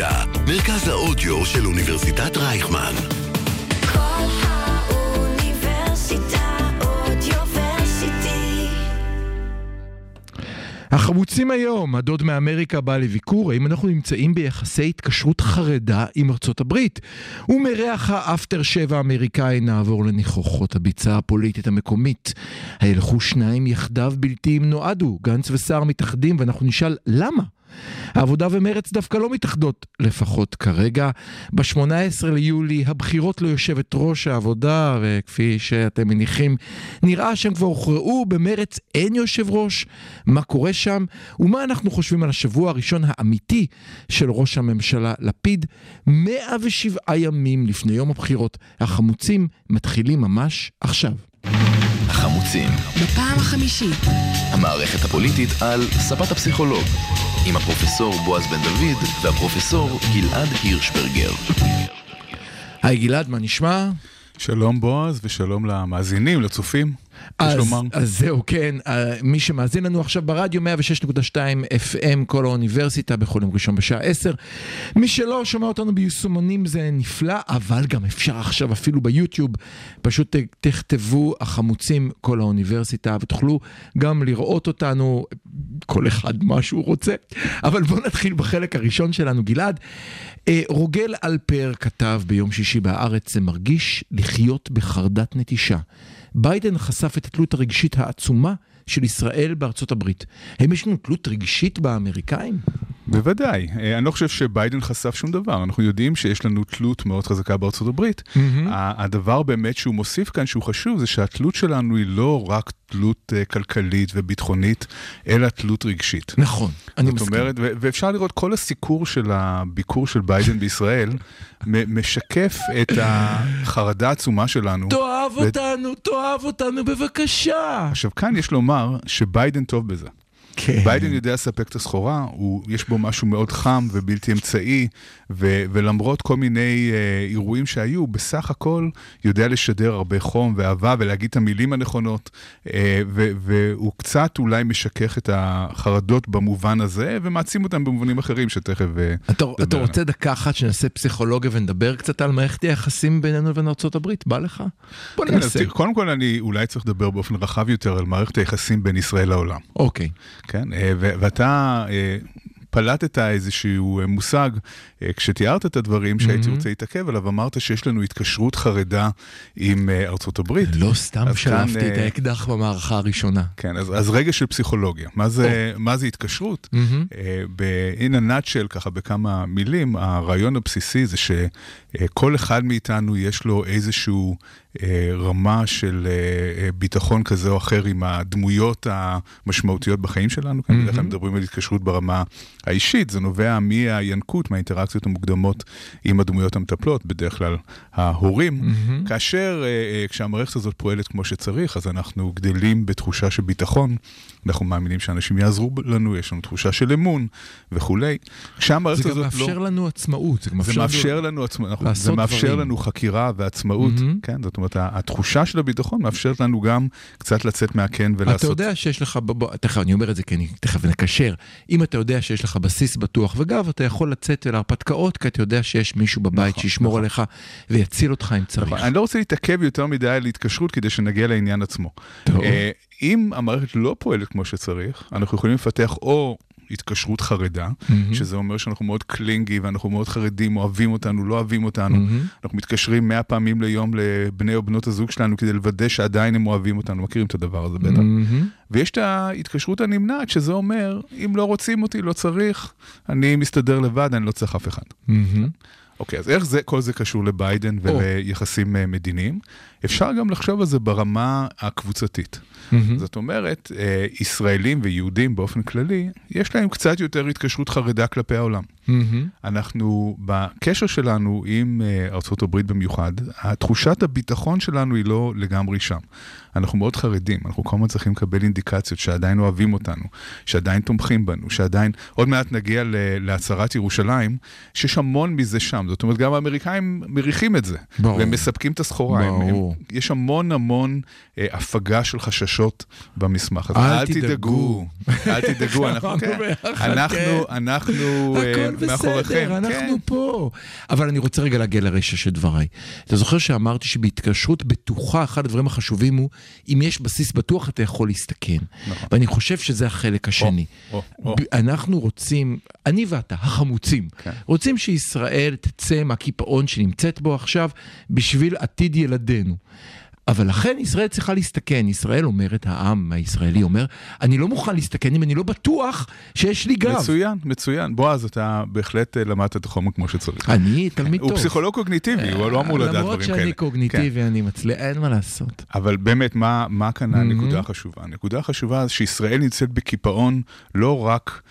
האוניברסיטה, מרכז האודיו של אוניברסיטת רייכמן. כל האוניברסיטה אודיוורסיטי. החמוצים היום, הדוד מאמריקה בא לביקור, האם אנחנו נמצאים ביחסי התקשרות חרדה עם ארצות הברית? ומריח האפטר שבע האמריקאי נעבור לניחוחות הביצה הפוליטית המקומית. הילכו שניים יחדיו בלתי אם נועדו, גנץ וסער מתאחדים ואנחנו נשאל למה? העבודה ומרץ דווקא לא מתאחדות, לפחות כרגע. ב-18 ליולי הבחירות ליושבת ראש העבודה, וכפי שאתם מניחים, נראה שהם כבר הוכרעו, במרץ אין יושב ראש. מה קורה שם? ומה אנחנו חושבים על השבוע הראשון האמיתי של ראש הממשלה לפיד? 107 ימים לפני יום הבחירות, החמוצים מתחילים ממש עכשיו. החמוצים, בפעם החמישית. המערכת הפוליטית על ספת הפסיכולוג, עם הפרופסור בועז בן דוד והפרופסור גלעד הירשברגר. היי גלעד, מה נשמע? שלום בועז ושלום למאזינים, לצופים. יש אז, לומר. אז זהו, כן, אה, מי שמאזין לנו עכשיו ברדיו 106.2 FM, כל האוניברסיטה, בכל יום ראשון בשעה 10. מי שלא שומע אותנו ביישומונים זה נפלא, אבל גם אפשר עכשיו אפילו ביוטיוב, פשוט תכתבו החמוצים כל האוניברסיטה, ותוכלו גם לראות אותנו, כל אחד מה שהוא רוצה. אבל בואו נתחיל בחלק הראשון שלנו, גלעד. אה, רוגל אלפר כתב ביום שישי בהארץ, זה מרגיש לחיות בחרדת נטישה. ביידן חשף את התלות הרגשית העצומה של ישראל בארצות הברית. האם יש לנו תלות רגשית באמריקאים? בוודאי. אה, אני לא חושב שביידן חשף שום דבר. אנחנו יודעים שיש לנו תלות מאוד חזקה בארצות הברית. ה- הדבר באמת שהוא מוסיף כאן, שהוא חשוב, זה שהתלות שלנו היא לא רק תלות אה, כלכלית וביטחונית, אלא תלות רגשית. נכון, אני זאת מסכים. אומרת, ו- ואפשר לראות כל הסיקור של הביקור של ביידן בישראל, משקף את החרדה העצומה שלנו. תאהב ו- אותנו, תאהב אותנו בבקשה. עכשיו, כאן יש לומר שביידן טוב בזה. כן. ביידן יודע לספק את הסחורה, הוא, יש בו משהו מאוד חם ובלתי אמצעי, ו, ולמרות כל מיני אה, אירועים שהיו, בסך הכל יודע לשדר הרבה חום ואהבה ולהגיד את המילים הנכונות, אה, ו, והוא קצת אולי משכך את החרדות במובן הזה, ומעצים אותם במובנים אחרים שתכף... אה, אתה, אתה. רוצה דקה אחת שנעשה פסיכולוגיה ונדבר קצת על מערכת היחסים בינינו לבין ארה"ב? בא לך? בוא כן, ננסה. קודם כל אני אולי צריך לדבר באופן רחב יותר על מערכת היחסים בין ישראל לעולם. אוקיי. כן, אה, ואתה אה, פלטת איזשהו אה, מושג כשתיארת את הדברים שהייתי רוצה להתעכב עליו, אמרת שיש לנו התקשרות חרדה עם ארצות הברית. לא סתם שלפתי כאן, את האקדח במערכה הראשונה. כן, אז, אז רגע של פסיכולוגיה. מה זה, מה זה התקשרות? מהמם. אה, ב-in a nutshell, ככה בכמה מילים, הרעיון הבסיסי זה שכל אחד מאיתנו יש לו איזשהו אה, רמה של אה, אה, ביטחון כזה או אחר עם הדמויות המשמעותיות בחיים שלנו. כאן בדרך כלל מדברים על התקשרות ברמה האישית, זה נובע מהינקות, מהאינטראקציות המוקדמות עם הדמויות המטפלות, בדרך כלל ההורים. כאשר, אה, אה, כשהמערכת הזאת פועלת כמו שצריך, אז אנחנו גדלים בתחושה של ביטחון, אנחנו מאמינים שאנשים יעזרו לנו, יש לנו תחושה של אמון וכולי. כשהמערכת זה גם הזאת לא... מאפשר לנו עצמאות. זה גם זה מאפשר לנו עצמאות, זה לעשות מאפשר דברים. לנו חקירה ועצמאות, מהמם. כן, זאת אומרת, התחושה של הביטחון מאפשרת לנו גם קצת לצאת מהקן אתה ולעשות... יודע שיש לך, בוא, תכף אני אומר את זה כי אני תכף נקשר, אם אתה יודע שיש לך בסיס בטוח וגב, אתה יכול לצאת להרפתקאות כי אתה יודע שיש מישהו בבית נכון, שישמור נכון. עליך ויציל אותך אם צריך. נכון, אני לא רוצה להתעכב יותר מדי על התקשרות כדי שנגיע לעניין עצמו. טוב. אה, אם המערכת לא פועלת כמו שצריך, אנחנו יכולים לפתח או התקשרות חרדה, מהמם. שזה אומר שאנחנו מאוד קלינגי ואנחנו מאוד חרדים, אוהבים אותנו, לא אוהבים אותנו. מהמם. אנחנו מתקשרים מאה פעמים ליום לבני או בנות הזוג שלנו כדי לוודא שעדיין הם אוהבים אותנו, מכירים את הדבר הזה בטח. מהמם. ויש את ההתקשרות הנמנעת, שזה אומר, אם לא רוצים אותי, לא צריך, אני מסתדר לבד, אני לא צריך אף אחד. מהמם. אוקיי, אז איך זה, כל זה קשור לביידן וליחסים אה, מדיניים? אפשר גם לחשוב על זה ברמה הקבוצתית. מהמם. זאת אומרת, אה, ישראלים ויהודים באופן כללי, יש להם קצת יותר התקשרות חרדה כלפי העולם. מהמם. אנחנו, בקשר שלנו עם אה, הברית במיוחד, תחושת הביטחון שלנו היא לא לגמרי שם. אנחנו מאוד חרדים, אנחנו כל הזמן צריכים לקבל אינדיקציות שעדיין אוהבים אותנו, שעדיין תומכים בנו, שעדיין, עוד מעט נגיע להצהרת ירושלים, שיש המון מזה שם. זאת אומרת, גם האמריקאים מריחים את זה. ברור. והם מספקים את הסחורה. הם- הם- ברור. יש המון המון אה, הפגה של חששות. קשות במסמך הזה. אל תדאגו. אל תדאגו, אנחנו, כן, אה, הכל מאחוריכם. בסדר, אנחנו כן. פה. אבל אני רוצה רגע להגיע לרשע של דבריי. אתה זוכר שאמרתי שבהתקשרות בטוחה, אחד הדברים החשובים הוא, אם יש בסיס בטוח, אתה יכול להסתכן. נכון. ואני חושב שזה החלק השני. אנחנו רוצים, אני ואתה, החמוצים, כן. רוצים שישראל תצא מהקיפאון שנמצאת בו עכשיו בשביל עתיד ילדינו. אבל לכן ישראל צריכה להסתכן, ישראל אומרת, העם הישראלי אומר, אני לא מוכן להסתכן אם אני לא בטוח שיש לי גב. מצוין, מצוין. בועז, אתה בהחלט אה, למדת את החומר כמו שצריך. אני תלמיד טוב. הוא פסיכולוג קוגניטיבי, הוא לא אמור לדעת דברים כאלה. למרות שאני כן. קוגניטיבי, אני מצליח, אין מה לעשות. אבל באמת, מה, כאן. הנקודה החשובה? הנקודה החשובה זה שישראל נמצאת בקיפאון לא רק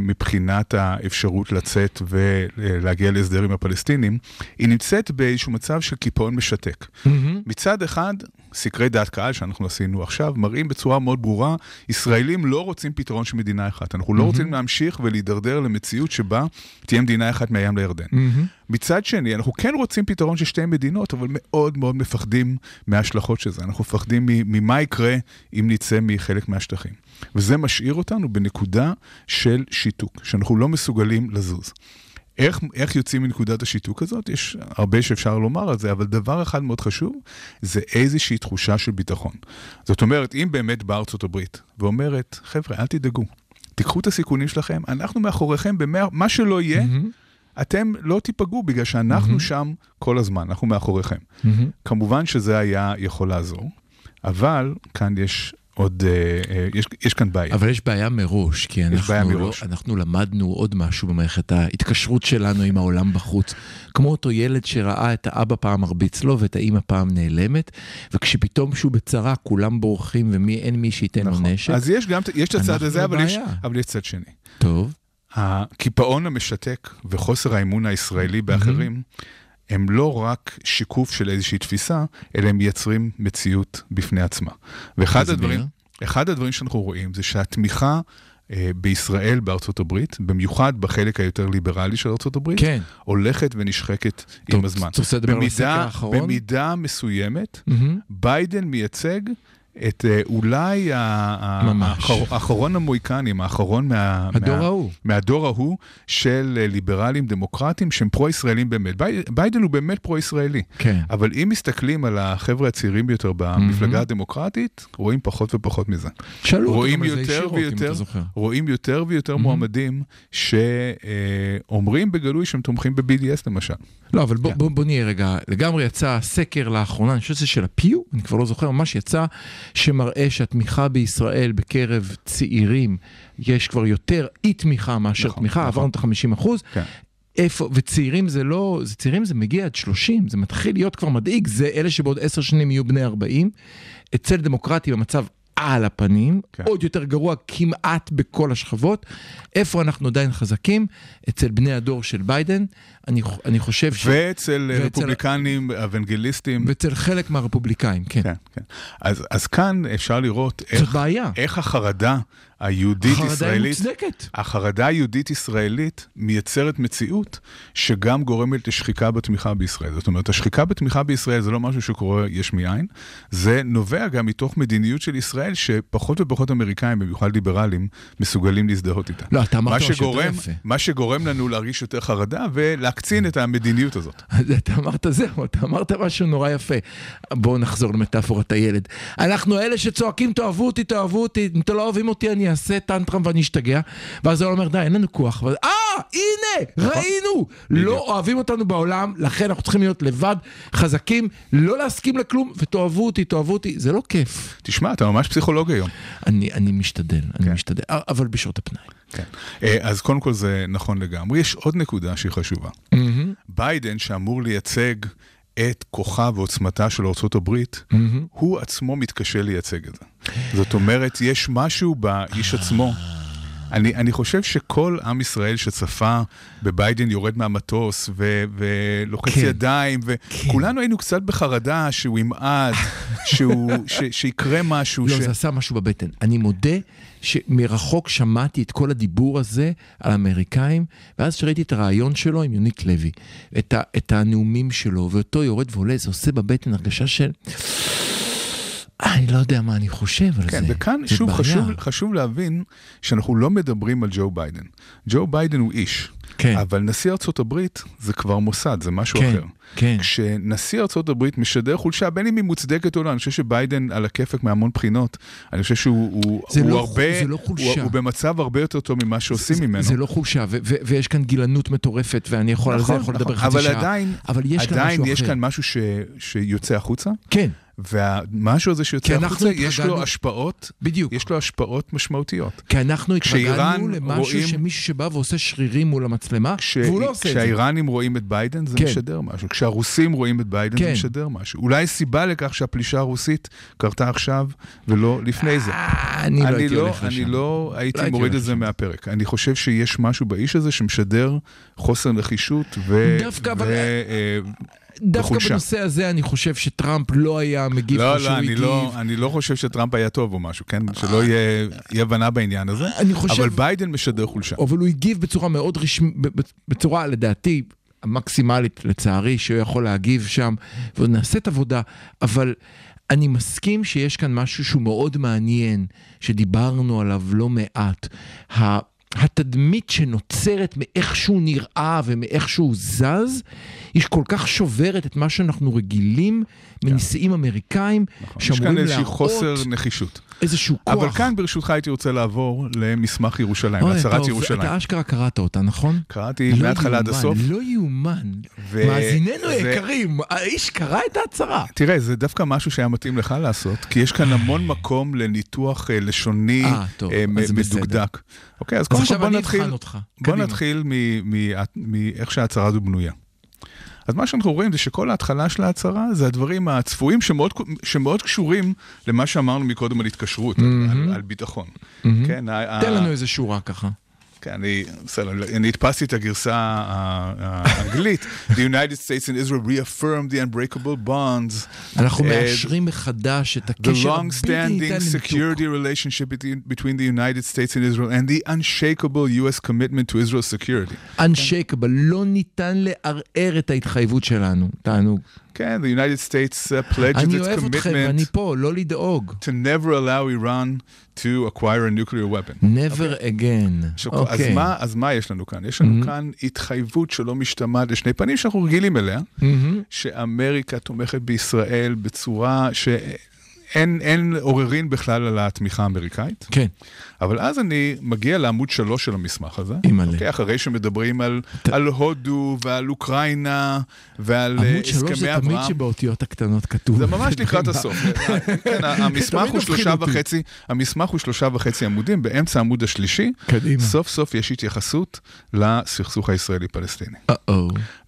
מבחינת האפשרות לצאת ולהגיע להסדר עם הפלסטינים, היא נמצאת באיזשהו מצב של קיפאון משתק. מצד אחד, סקרי דעת קהל שאנחנו עשינו עכשיו, מראים בצורה מאוד ברורה, ישראלים לא רוצים פתרון של מדינה אחת. אנחנו לא רוצים להמשיך ולהידרדר למציאות שבה תהיה מדינה אחת מהים לירדן. מצד שני, אנחנו כן רוצים פתרון של שתי מדינות, אבל מאוד מאוד מפחדים מההשלכות של זה. אנחנו מפחדים ממה יקרה אם נצא מחלק מהשטחים. וזה משאיר אותנו בנקודה של שיתוק, שאנחנו לא מסוגלים לזוז. איך, איך יוצאים מנקודת השיתוק הזאת? יש הרבה שאפשר לומר על זה, אבל דבר אחד מאוד חשוב, זה איזושהי תחושה של ביטחון. זאת אומרת, אם באמת באה ארצות הברית ואומרת, חבר'ה, אל תדאגו, תיקחו את הסיכונים שלכם, אנחנו מאחוריכם, במה, מה שלא יהיה, אתם לא תיפגעו, בגלל שאנחנו שם כל הזמן, אנחנו מאחוריכם. כמובן שזה היה יכול לעזור, אבל כאן יש עוד, אה, אה, יש, יש כאן בעיה. אבל יש בעיה מראש, כי אנחנו, בעיה לא, מראש. אנחנו למדנו עוד משהו במערכת ההתקשרות שלנו עם העולם בחוץ. כמו אותו ילד שראה את האבא פעם מרביץ לו ואת האימא פעם נעלמת, וכשפתאום שהוא בצרה כולם בורחים ואין מי שייתן לו נשק. אז יש גם, יש את הצד הזה, אבל יש. אבל יש צד שני. טוב, הקיפאון המשתק וחוסר האמון הישראלי באחרים, הם לא רק שיקוף של איזושהי תפיסה, אלא הם מייצרים מציאות בפני עצמה. ואחד. הדברים, אחד הדברים שאנחנו רואים זה שהתמיכה אה, בישראל בארצות הברית, במיוחד בחלק היותר ליברלי של ארצות הברית, כן. הולכת ונשחקת טוב, עם הזמן. אתה רוצה לדבר על הסקר במידה- האחרון? במידה מסוימת, מהמם. ביידן מייצג את אה, אולי האחרון המוהיקנים, האחרון מה... הדור מה- ההוא. מהדור ההוא של אה, ליברלים דמוקרטים שהם פרו-ישראלים באמת. בי- ביידן הוא באמת פרו-ישראלי. כן. אבל אם מסתכלים על החבר'ה הצעירים ביותר במפלגה הדמוקרטית, רואים פחות ופחות מזה. שאלו רואים יותר ויותר. רואים יותר ויותר מועמדים שאומרים בגלוי שהם תומכים ב-BDS למשל. לא, אבל בוא, כן. בוא, בוא נהיה רגע, לגמרי יצא סקר לאחרונה, אני חושב שזה של הפיו, אני כבר לא זוכר, ממש יצא, שמראה שהתמיכה בישראל בקרב צעירים, יש כבר יותר אי תמיכה מאשר נכון, תמיכה, נכון. עברנו את ה-50 אחוז. כן. איפה, וצעירים זה לא, זה צעירים זה מגיע עד 30, זה מתחיל להיות כבר מדאיג, זה אלה שבעוד 10 שנים יהיו בני 40. אצל דמוקרטים המצב על הפנים, כן. עוד יותר גרוע כמעט בכל השכבות. איפה אנחנו עדיין חזקים? אצל בני הדור של ביידן, אני, אני חושב ש... ואצל רפובליקנים, אוונגליסטים. ואצל חלק מהרפובליקאים, כן. כן, כן. אז, אז כאן אפשר לראות איך, בעיה. איך החרדה היהודית החרדה היא מוצדקת. החרדה היהודית ישראלית מייצרת מציאות שגם גורמת לשחיקה בתמיכה בישראל. זאת אומרת, השחיקה בתמיכה בישראל זה לא משהו שקורה יש מאין, זה נובע גם מתוך מדיניות של ישראל שפחות ופחות אמריקאים, במיוחד ליברלים, מסוגלים להזדהות איתה. לא, אתה אמרת מה משהו יותר שגורם, יפה. מה שגורם לנו להרגיש יותר חרדה ולהקצין את המדיניות הזאת. אז אתה אמרת זהו, אתה אמרת משהו נורא יפה. בואו נחזור למטאפורת הילד. אנחנו אלה שצועקים תאהבו אותי, תאהבו אותי, אם אתם לא אוהבים אותי אני אעשה טנטרם ואני אשתגע. ואז הוא אומר די, אין לנו כוח. ואז, אה, הנה, ראינו! לא אוהבים אותנו בעולם, לכן אנחנו צריכים להיות לבד, חזקים, לא להסכים לכלום, ותאהבו אותי, תאהבו אותי. זה לא כיף. תשמע, אתה ממש פסיכולוג היום. אני, אני משתדל, אני כן. משתדל, אבל בשעות הפנאי. כן. אה, אז קודם כל זה נכון לגמרי. יש עוד נקודה שהיא חשובה. ביידן, שאמור לייצג את כוחה ועוצמתה של ארה"ב, הוא עצמו מתקשה לייצג את זה. זאת אומרת, יש משהו באיש עצמו. אני, אני חושב שכל עם ישראל שצפה בביידן יורד מהמטוס ו, ולוחץ כן. ידיים, וכולנו היינו קצת בחרדה שהוא ימעד, שהוא, ש, שיקרה משהו. לא, ש... זה עשה משהו בבטן. אני מודה שמרחוק שמעתי את כל הדיבור הזה על האמריקאים, ואז שראיתי את הרעיון שלו עם יונית לוי, את, ה, את הנאומים שלו, ואותו יורד ועולה, זה עושה בבטן הרגשה של... אני לא יודע מה אני חושב על כן, זה. וכאן זה שוב בעיה. חשוב, חשוב להבין שאנחנו לא מדברים על ג'ו ביידן. ג'ו ביידן הוא איש, כן. אבל נשיא ארצות הברית זה כבר מוסד, זה משהו כן, אחר. כן. כשנשיא הברית משדר חולשה, בין אם היא מוצדקת או לא, אני חושב שביידן על הכיפק מהמון בחינות. אני חושב שהוא הוא, הוא לא הרבה, זה לא הוא, חולשה. הוא במצב הרבה יותר טוב ממה שעושים זה- ממנו. זה לא חולשה, ו- ו- ויש כאן גילנות מטורפת, ואני יכול על זה יכול לדבר חצי נכון, אבל שעה. עדיין, אבל יש כאן עדיין משהו יש אחר. כאן משהו ש, שיוצא החוצה, כן, והמשהו הזה שיוצא החוצה, יש התרגלנו- לו השפעות, בדיוק. יש לו השפעות משמעותיות. כי אנחנו התרגלנו למשהו רואים- שמישהו שבא ועושה שרירים מול המצלמה, כש... והוא לא עושה את זה. כשהאיראנים רואים את ביידן זה כן. משדר משהו, כשהרוסים רואים את ביידן זה כן. משדר משהו. אולי סיבה לכך שהפלישה הרוסית קרתה עכשיו ולא לפני זה. אה, אני לא הייתי הולך אני לשם. לא הייתי לא מוריד את זה. מהפרק. אני חושב שיש משהו באיש הזה שמשדר חוסר נחישות ו... דווקא, אבל- ו... אה, דווקא בחולשה. בנושא הזה אני חושב שטראמפ לא היה מגיב לא, כמו שהוא לא, אני הגיב. לא, אני לא חושב שטראמפ היה טוב או משהו, כן? שלא יהיה אי הבנה בעניין הזה. אני חושב- אבל ביידן משדר חולשה. אבל הוא הגיב בצורה מאוד רשמית, בצורה לדעתי המקסימלית לצערי שהוא יכול להגיב שם, ועוד נעשית עבודה, אבל אני מסכים שיש כאן משהו שהוא מאוד מעניין, שדיברנו עליו לא מעט. התדמית שנוצרת מאיך שהוא נראה ומאיך שהוא זז, היא כל כך שוברת את מה שאנחנו רגילים מנשיאים אמריקאים, כן. נכון. יש שאמורים כאן איזשהו להראות חוסר נחישות. איזשהו כוח. אבל כאן ברשותך הייתי רוצה לעבור למסמך ירושלים, להצהרת ירושלים. אתה אשכרה קראת אותה, נכון? קראתי לא מההתחלה עד הסוף. לא יאומן. ו- מאזיננו ו- היקרים, האיש קרא את ההצהרה. תראה, זה דווקא משהו שהיה מתאים לך לעשות, כי יש כאן המון מקום לניתוח אה, לשוני אה, אה. מדוקדק. אוקיי, אז קודם כל בוא נתחיל. בוא. נתחיל מ- מ- מאיך שההצהרה הזו בנויה. אז מה שאנחנו רואים זה שכל ההתחלה של ההצהרה זה הדברים הצפויים שמאוד, שמאוד קשורים למה שאמרנו מקודם על התקשרות, על, על, על ביטחון. כן, ה- תן ה- לנו איזה שורה ככה. כן, אני, בסדר, אני הדפסתי את הגרסה האנגלית. The United States and Israel reaffirmed the unbreakable bonds. אנחנו אה, מאשרים מחדש את The הקשר הבלתי long-standing ניתן security לניתוק. relationship between- the United States and Israel and the unshakable U.S. commitment to Israel's security. Unshakable, לא ניתן לערער את ההתחייבות שלנו. תענוג. כן, the United States uh, pledges אני its אוהב אתכם, אני commitment פה, לא לדאוג. to never allow Iran to acquire a nuclear weapon. never again. עכשיו, אז, אוקיי. מה, אז מה יש לנו כאן? יש לנו כאן התחייבות שלא משתמעת לשני פנים שאנחנו רגילים אליה, מהמם. שאמריקה תומכת בישראל בצורה שאין אין עוררין בכלל על התמיכה האמריקאית. כן. אבל אז אני מגיע לעמוד שלוש של המסמך הזה. אימא'לה. אוקיי, אחרי שמדברים על, על הודו ועל אוקראינה ועל אה, עמוד שלוש הסכמי זה תמיד אברהם. שבאותיות הקטנות כתוב. זה ממש לקראת דברים- הסוף. כן, המסמך תמיד הוא מפחיד שלושה. וחצי, המסמך הוא שלושה וחצי עמודים, באמצע העמוד השלישי, קדימה. סוף סוף יש התייחסות לסכסוך הישראלי-פלסטיני.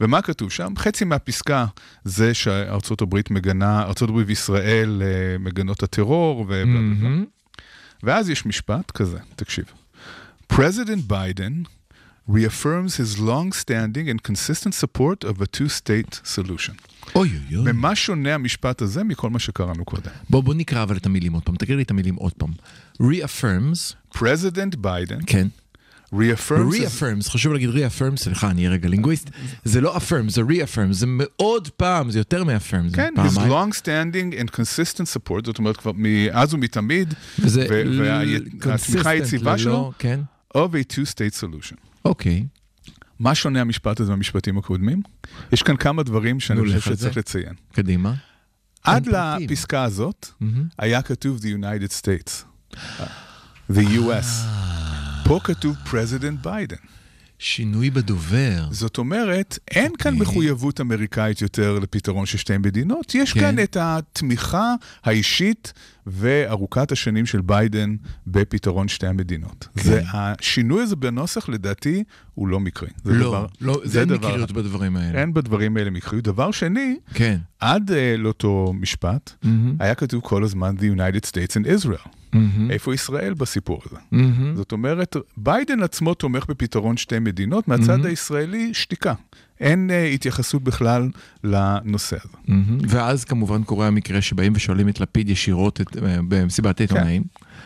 ומה כתוב שם? חצי מהפסקה זה שארצות הברית מגנה, ארצות הברית וישראל אה, מגנות הטרור ובלה בלה בלה. ואז יש משפט כזה, תקשיב. President Biden reaffirms his long-standing and consistent support of a two-state solution. אוי אוי אוי. ומה שונה המשפט הזה מכל מה שקראנו קודם? בוא בוא נקרא אבל את המילים עוד פעם, תקריא לי את המילים עוד פעם. reaffirms, President Biden כן. Reaffirms... reaffirms, חשוב להגיד reaffirms, סליחה, אני אהיה רגע לינגוויסט, זה לא affirm, זה reaffirm, זה מאוד פעם, זה יותר מ-affirm, זה כן, his פעמיים. long-standing and consistent support, זאת אומרת כבר מאז ומתמיד, והתמיכה היציבה שלו, כן, of a two-state solution. אוקיי. מה שונה המשפט הזה מהמשפטים הקודמים? יש כאן כמה דברים שאני חושב שצריך זה. לציין. קדימה. עד. לפסקה הזאת. היה כתוב the United States, the US. פה כתוב President Biden. שינוי בדובר. זאת אומרת, אין כאן אוקיי. מחויבות אמריקאית יותר לפתרון של שתי מדינות, יש כן. כאן את התמיכה האישית וארוכת השנים של ביידן בפתרון שתי המדינות. כן. זה, השינוי הזה בנוסח, לדעתי, הוא לא מקרי. זה לא, דבר- לא, זה זה אין דבר- מקריות בדברים האלה. אין בדברים האלה מקריות. דבר שני, כן. עד uh, לאותו משפט, מהמם, היה כתוב כל הזמן The United States and Israel. מהמם, איפה ישראל בסיפור הזה? מהמם. זאת אומרת, ביידן עצמו תומך בפתרון שתי מדינות, מהצד הישראלי, שתיקה. אין אה, התייחסות בכלל לנושא הזה. מהמם. ואז כמובן קורה המקרה שבאים ושואלים את לפיד ישירות את- אה, במסיבת העיתונאים.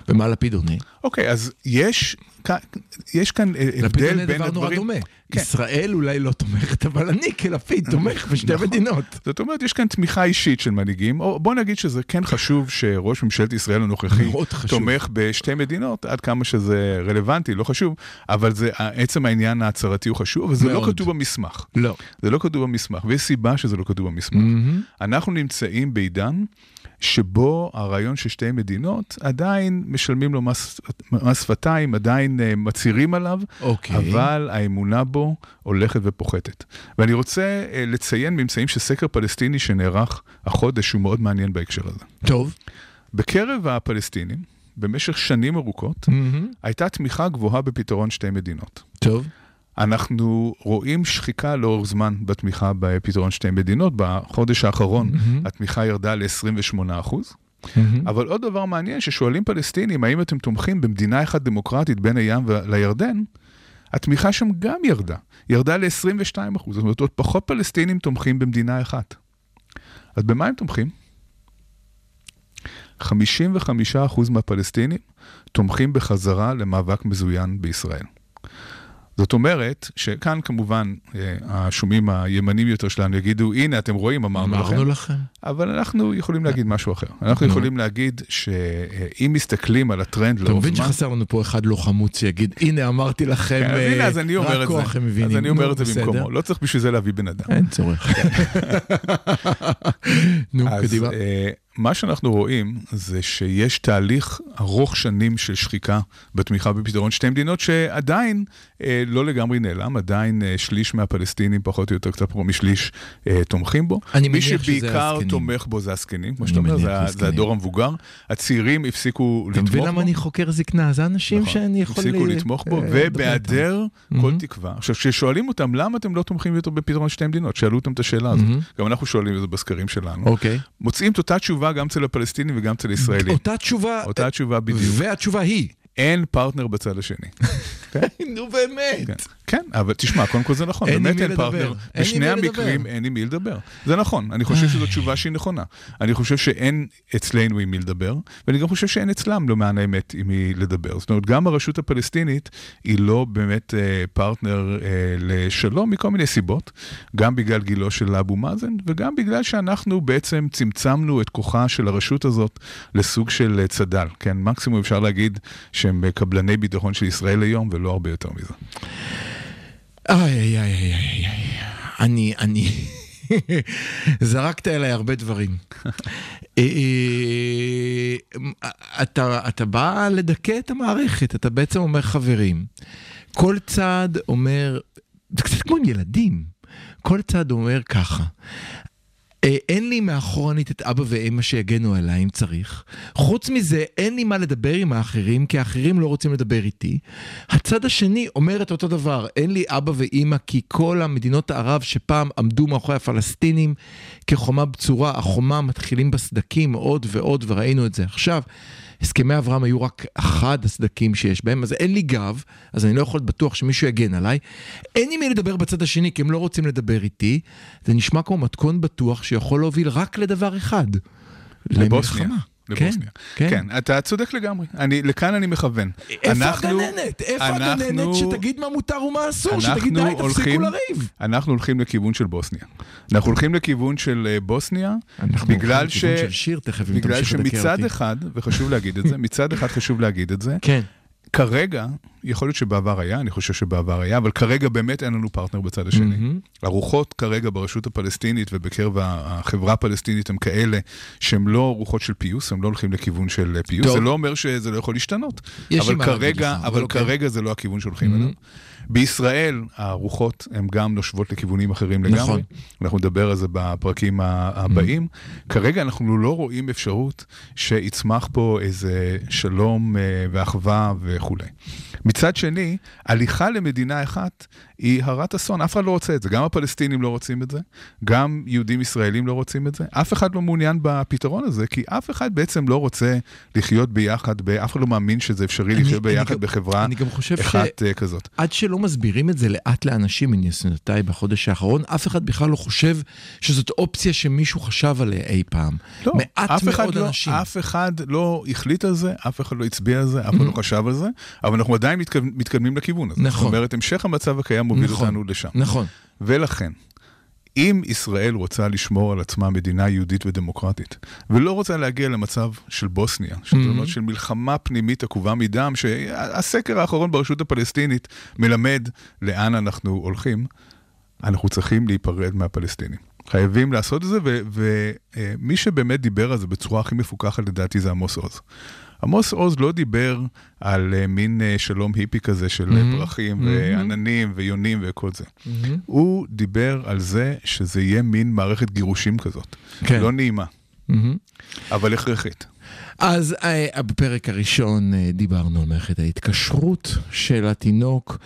ומה לפיד עונה? אוקיי, אז יש, כאן- יש כאן אה, לפיד הבדל עונה בין דבר נורא הדברים. דומה. כן. ישראל אולי לא תומכת, אבל אני כלפיד תומך בשתי נכון. מדינות. זאת אומרת, יש כאן תמיכה אישית של מנהיגים, או בוא נגיד שזה כן חשוב שראש ממשלת ישראל הנוכחי. תומך בשתי מדינות, עד כמה שזה רלוונטי, לא חשוב, אבל זה, עצם העניין ההצהרתי הוא חשוב, אבל זה לא. כתוב במסמך. לא. זה לא כתוב במסמך, ויש סיבה שזה לא כתוב במסמך. אנחנו נמצאים בעידן שבו הרעיון של שתי מדינות עדיין משלמים לו מס, מס שפתיים, עדיין uh, מצהירים עליו, אוקיי. אבל האמונה בו הולכת ופוחתת. ואני רוצה uh, לציין ממצאים של סקר פלסטיני שנערך החודש, שהוא מאוד מעניין בהקשר הזה. טוב. בקרב הפלסטינים, במשך שנים ארוכות, מהמם. הייתה תמיכה גבוהה בפתרון שתי מדינות. טוב. אנחנו רואים שחיקה לאורך זמן בתמיכה בפתרון שתי מדינות. בחודש האחרון מהמם. התמיכה ירדה ל-28%. מהמם. אבל עוד דבר מעניין, ששואלים פלסטינים, האם אתם תומכים במדינה אחת דמוקרטית בין הים לירדן? התמיכה שם גם ירדה, ירדה ל-22%. זאת אומרת, עוד פחות פלסטינים תומכים במדינה אחת. אז במה הם תומכים? 55% מהפלסטינים תומכים בחזרה למאבק מזוין בישראל. זאת אומרת, שכאן כמובן אה, השומעים הימנים יותר שלנו יגידו, הנה, אתם רואים, אמרנו לכם. אמרנו לכם. אבל אנחנו יכולים להגיד משהו אחר. אנחנו נו. יכולים להגיד שאם מסתכלים על הטרנד אתה לאורך מבין זמן... שחסר לנו פה אחד לא חמוץ שיגיד, הנה אמרתי לכם, אה, רק. כוח הם מבינים. אז אני אומר את זה. במקומו. לא צריך בשביל זה להביא בן אדם. אין צורך. נו, קדימה. אה, מה שאנחנו רואים זה שיש תהליך ארוך שנים של שחיקה בתמיכה בפתרון שתי מדינות שעדיין אה, לא לגמרי נעלם, עדיין אה, שליש מהפלסטינים, פחות או יותר קצת פחות משליש, אה, תומכים בו. אני מי מניח שזה שבעיקר הזקנים. תומך בו זה הזקנים, כמו שאתה אומר, זה זה. הדור המבוגר. הצעירים הפסיקו אתה לתמוך מבין בו. למה אני חוקר זקנה? זה אנשים נכון, שאני יכול... הפסיקו לתמוך בו, אה, ובהיעדר. כל מהמם. תקווה. עכשיו, כששואלים אותם, למה אתם לא תומכים יותר בפתרון שתי מדינות? שאלו אותם את השאלה הזאת. מהמם. גם אנחנו שואלים את זה בסקרים שלנו. אוקיי. מוצאים את אותה תשובה גם אצל הפלסטינים וגם אצל הישראלים. אותה תשובה, אותה התשובה בדיוק. והתשובה היא, אין פרטנר בצד השני. נו באמת. כן. כן, אבל תשמע, קודם כל זה נכון, אין באמת אין. פרטנר. אין בשני המקרים. אין עם מי לדבר. זה נכון, אני חושב שזו תשובה שהיא נכונה. אני חושב שאין אצלנו עם מי לדבר, ואני גם חושב שאין אצלם, למען האמת, עם מי לדבר. זאת אומרת, גם הרשות הפלסטינית היא לא באמת אה, פרטנר אה, לשלום מכל מיני סיבות, גם בגלל גילו של אבו מאזן, וגם בגלל שאנחנו בעצם צמצמנו את כוחה של הרשות הזאת לסוג של אה, צד"ל. כן, מקסימום אפשר להגיד שהם אה, קבלני ביטחון של ישראל היום, ולא הרבה יותר מזה. איי, איי, איי, איי, איי, איי. אני, אני... זרקת אליי הרבה דברים. אה, אה, אתה, אתה בא לדכא את המערכת, אתה בעצם אומר חברים. כל צד אומר, זה קצת כמו ילדים, כל צד אומר ככה. אה, אין לי מאחורנית את אבא ואמא שיגנו עליי אם צריך. חוץ מזה, אין לי מה לדבר עם האחרים, כי האחרים לא רוצים לדבר איתי. הצד השני אומר את אותו דבר, אין לי אבא ואמא כי כל המדינות הערב שפעם עמדו מאחורי הפלסטינים כחומה בצורה, החומה מתחילים בסדקים עוד ועוד, וראינו את זה עכשיו. הסכמי אברהם היו רק אחד הסדקים שיש בהם, אז אין לי גב, אז אני לא יכול להיות בטוח שמישהו יגן עליי. אין עם מי לדבר בצד השני, כי הם לא רוצים לדבר איתי. זה נשמע כמו מתכון בטוח שיכול להוביל רק לדבר אחד. לבוסניה. למלחמה. לבוסניה. כן, כן, אתה צודק לגמרי. אני, לכאן אני מכוון. איפה אנחנו- הגננת? איפה אנחנו- הגננת שתגיד מה מותר ומה אסור? שתגיד די, תפסיקו לריב. אנחנו הולכים לכיוון של בוסניה. אנחנו הולכים לכיוון של אה, בוסניה, אנחנו בגלל הולכים ש... לכיוון של שיר, תכף אם בגלל שמצד. אחד, וחשוב להגיד את זה, מצד אחד חשוב להגיד את זה, כן. כרגע, יכול להיות שבעבר היה, אני חושב שבעבר היה, אבל כרגע באמת אין לנו פרטנר בצד השני. מהמם. הרוחות כרגע ברשות הפלסטינית ובקרב החברה הפלסטינית הם כאלה שהם לא רוחות של פיוס, הם לא הולכים לכיוון של פיוס. טוב. זה לא אומר שזה לא יכול להשתנות. אבל כרגע, אבל אבל אוקיי. כרגע זה לא הכיוון שהולכים. אליו. בישראל הרוחות הן גם נושבות לכיוונים אחרים נכון. לגמרי. אנחנו נדבר על זה בפרקים הבאים. כרגע אנחנו לא רואים אפשרות שיצמח פה איזה שלום אה, ואחווה וכולי. מצד שני, הליכה למדינה אחת היא הרת אסון, אף אחד לא רוצה את זה. גם הפלסטינים לא רוצים את זה, גם יהודים ישראלים לא רוצים את זה. אף אחד לא מעוניין בפתרון הזה, כי אף אחד בעצם לא רוצה לחיות ביחד, אף אחד לא מאמין שזה אפשרי אני- לחיות אני ביחד גם- בחברה אני גם חושב ש- אחת אה, כזאת. עד שלא מסבירים את זה לאט לאנשים מניסיונותיי בחודש האחרון, אף אחד בכלל לא חושב שזאת אופציה שמישהו חשב עליה אי פעם. לא, מעט מאוד לא, אנשים. אף אחד לא החליט על זה, אף אחד לא הצביע על זה, אף אחד לא חשב על זה, אבל אנחנו עדיין מתקד- מתקדמים לכיוון הזה. נכון. זאת אומרת, המשך המצב הקיים מוביל נכון. אותנו לשם. נכון. ולכן, אם ישראל רוצה לשמור על עצמה מדינה יהודית ודמוקרטית, ולא רוצה להגיע למצב של בוסניה, Mm-hmm. זאת אומרת של מלחמה פנימית עקובה מדם, שהסקר האחרון ברשות הפלסטינית מלמד לאן אנחנו הולכים, אנחנו צריכים להיפרד מהפלסטינים. חייבים לעשות את זה, ומי שבאמת דיבר על זה בצורה הכי מפוקחת לדעתי זה עמוס עוז. עמוס עוז לא דיבר על אה, מין אה, שלום היפי כזה של מהמם. פרחים מהמם. ועננים ויונים וכל זה. הוא דיבר על זה שזה יהיה מין מערכת גירושים כזאת. כן. לא נעימה, מהמם. אבל הכרחית. אז אה, בפרק הראשון אה, דיברנו על מערכת ההתקשרות של התינוק,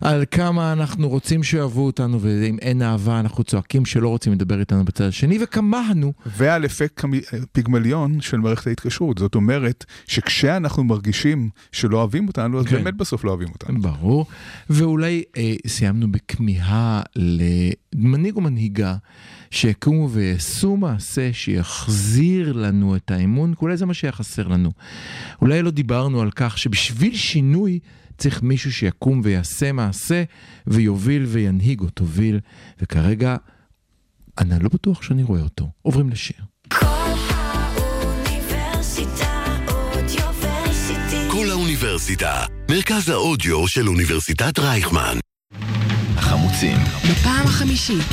על כמה אנחנו רוצים שאוהבו אותנו, ואם אין אהבה אנחנו צועקים שלא רוצים לדבר איתנו בצד השני, וכמהנו. ועל אפקט פיגמליון של מערכת ההתקשרות. זאת אומרת שכשאנחנו מרגישים שלא אוהבים אותנו, אז כן. באמת בסוף לא אוהבים אותנו. ברור. ואולי אה, סיימנו בכמיהה למנהיג או מנהיגה שיקומו ויעשו מעשה שיחזיר לנו את האמון, כי אולי זה מה שהיה חסר לנו. אולי לא דיברנו על כך שבשביל שינוי צריך מישהו שיקום ויעשה מעשה ויוביל וינהיג או תוביל, וכרגע אני לא בטוח שאני רואה אותו. עוברים לשיר. כל האוניברסיטה מרכז האודיו של אוניברסיטת רייכמן. החמוצים, בפעם החמישית.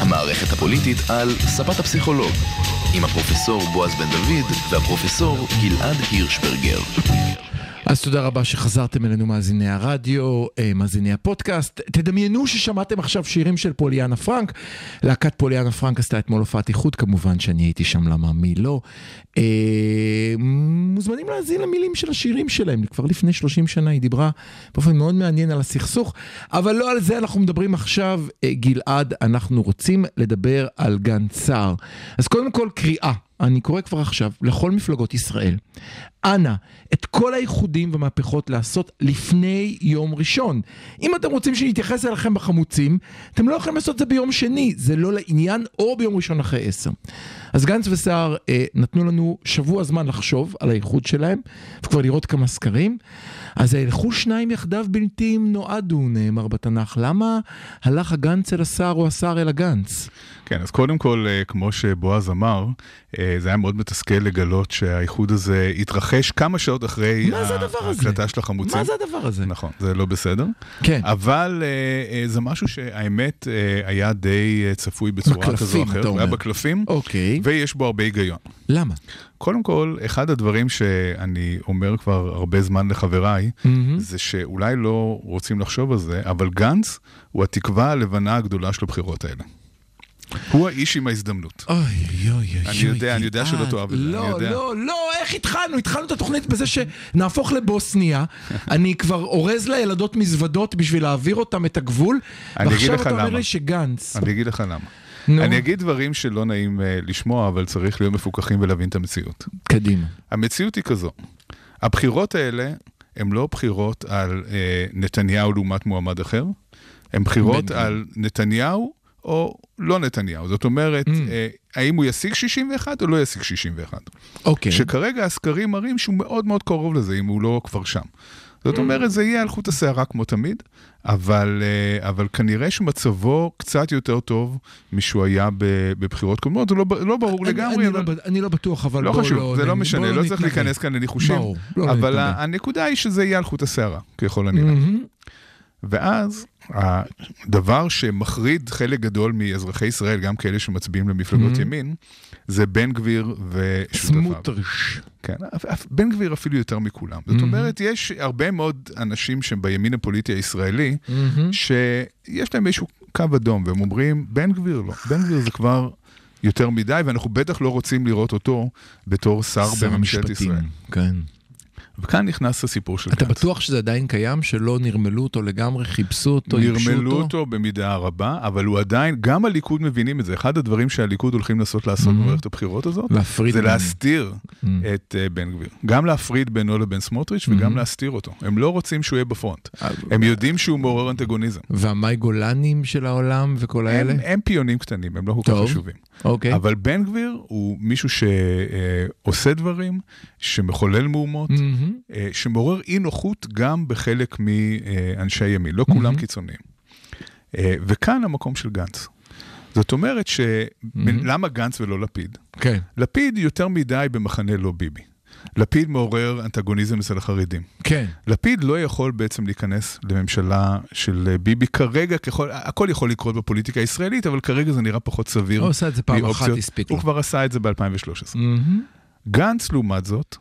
המערכת הפוליטית על ספת הפסיכולוג, עם הפרופסור בועז בן דוד והפרופסור גלעד הירשברגר. אז תודה רבה שחזרתם אלינו מאזיני הרדיו, אה, מאזיני הפודקאסט. תדמיינו ששמעתם עכשיו שירים של פוליאנה פרנק. להקת פוליאנה פרנק עשתה אתמול הופעת איחוד, כמובן שאני הייתי שם, למה מי לא. אה, מוזמנים להאזין למילים של השירים שלהם, כבר לפני 30 שנה היא דיברה באופן מאוד מעניין על הסכסוך, אבל לא על זה אנחנו מדברים עכשיו, אה, גלעד, אנחנו רוצים לדבר על גן סער. אז קודם כל קריאה. אני קורא כבר עכשיו לכל מפלגות ישראל, אנא, את כל האיחודים והמהפכות לעשות לפני יום ראשון. אם אתם רוצים שנתייחס אליכם בחמוצים, אתם לא יכולים לעשות את זה ביום שני, זה לא לעניין, או ביום ראשון אחרי עשר. אז גנץ וסער אה, נתנו לנו שבוע זמן לחשוב על האיחוד שלהם, וכבר לראות כמה סקרים. אז הלכו שניים יחדיו בלתי אם נועדו, נאמר בתנ"ך. למה הלך הגנץ אל הסער או הסער אל הגנץ? כן, אז קודם כל, אה, כמו שבועז אמר, אה, זה היה מאוד מתסכל לגלות שהאיחוד הזה התרחש כמה שעות אחרי? ההקלטה של החמוצים. מה זה הדבר הזה? נכון, זה לא בסדר. כן. אבל אה, זה משהו שהאמת היה די צפוי בצורה בקלפים, כזו או אחרת. אתה הוא היה אומר. בקלפים, אוקיי, ויש בו הרבה היגיון. למה? קודם כל, אחד הדברים שאני אומר כבר הרבה זמן לחבריי, מהמם. זה שאולי לא רוצים לחשוב על זה, אבל גנץ הוא התקווה הלבנה הגדולה של הבחירות האלה. הוא האיש עם ההזדמנות. אוי אוי אוי. אני יודע, אני יודע שלא. תאהב את זה, אני לא, יודע. לא, לא, איך התחלנו? התחלנו את התוכנית בזה שנהפוך לבוסניה. אני כבר אורז לילדות מזוודות בשביל להעביר אותם את הגבול. ועכשיו אתה אומר. לי שגנץ. אני אגיד לך למה. נו, אני אגיד דברים שלא נעים אה, לשמוע, אבל צריך להיות מפוקחים ולהבין את המציאות. קדימה. המציאות היא כזו, הבחירות האלה הן לא בחירות על אה, נתניהו לעומת מועמד אחר, הן בחירות. על נתניהו או לא נתניהו. זאת אומרת, Mm. אה, האם הוא ישיג 61 או לא ישיג 61. אוקיי. שכרגע הסקרים מראים שהוא מאוד מאוד קרוב לזה, אם הוא לא כבר שם. זאת אומרת, זה יהיה על חוט השערה כמו תמיד, אבל, אה, אבל כנראה שמצבו קצת יותר טוב משהוא היה בבחירות קודמות, זה לא, לא ברור אני- לגמרי, אני אבל... לא אני לא בטוח, אבל לא בוא חשוב, זה נ- לא משנה, לא צריך. להיכנס כאן לניחושים, ברור, לא אבל הנקודה היא שזה יהיה על חוט השערה, ככל הנראה. ואז הדבר שמחריד חלק גדול מאזרחי ישראל, גם כאלה שמצביעים למפלגות Mhm. ימין, זה בן גביר ושותפיו. סמוטריש. כן, בן גביר אפילו יותר מכולם. זאת Mhm. אומרת, יש הרבה מאוד אנשים שהם בימין הפוליטי הישראלי, מהמם. שיש להם איזשהו קו אדום, והם אומרים, בן גביר לא, בן גביר זה כבר יותר מדי, ואנחנו בטח לא רוצים לראות אותו בתור שר בממשלת המשפטים, ישראל. כן. וכאן נכנס הסיפור של אתה גנץ. בטוח שזה עדיין קיים, שלא נרמלו אותו לגמרי, חיפשו אותו, ייבשו נרמלו אותו? אותו במידה רבה, אבל הוא עדיין, גם הליכוד מבינים את זה. אחד הדברים שהליכוד הולכים לנסות לעשות Mhm. במערכת הבחירות הזאת, להפריד זה ביניהם. להסתיר Mm. את אה, בן גביר. גם להפריד בינו לבין סמוטריץ' וגם Mhm. להסתיר אותו. הם לא רוצים שהוא יהיה בפרונט. אה, הם יודעים שהוא מעורר אנטגוניזם. והמאי גולנים של העולם וכל האלה? הם, הם פיונים קטנים, הם לא כל כך. חשובים. אוקיי. אבל בן גביר הוא מישהו שעושה דברים, שמחולל מהומות. אה, שמעורר אי נוחות גם בחלק מאנשי ימין, לא כולם מהמם. קיצוניים. אה, וכאן המקום של גנץ. זאת אומרת מהמם. שלמה גנץ ולא לפיד? כן, לפיד יותר מדי במחנה לא ביבי. לפיד מעורר אנטגוניזם אצל החרדים. כן. לפיד לא יכול בעצם להיכנס לממשלה של אה, ביבי כרגע, ככל, הכל יכול לקרות בפוליטיקה הישראלית, אבל כרגע זה נראה פחות סביר. הוא עושה את זה פעם אחת. הספיק לו. הוא כבר עשה את זה ב-2013. מהמם. גנץ, לעומת זאת,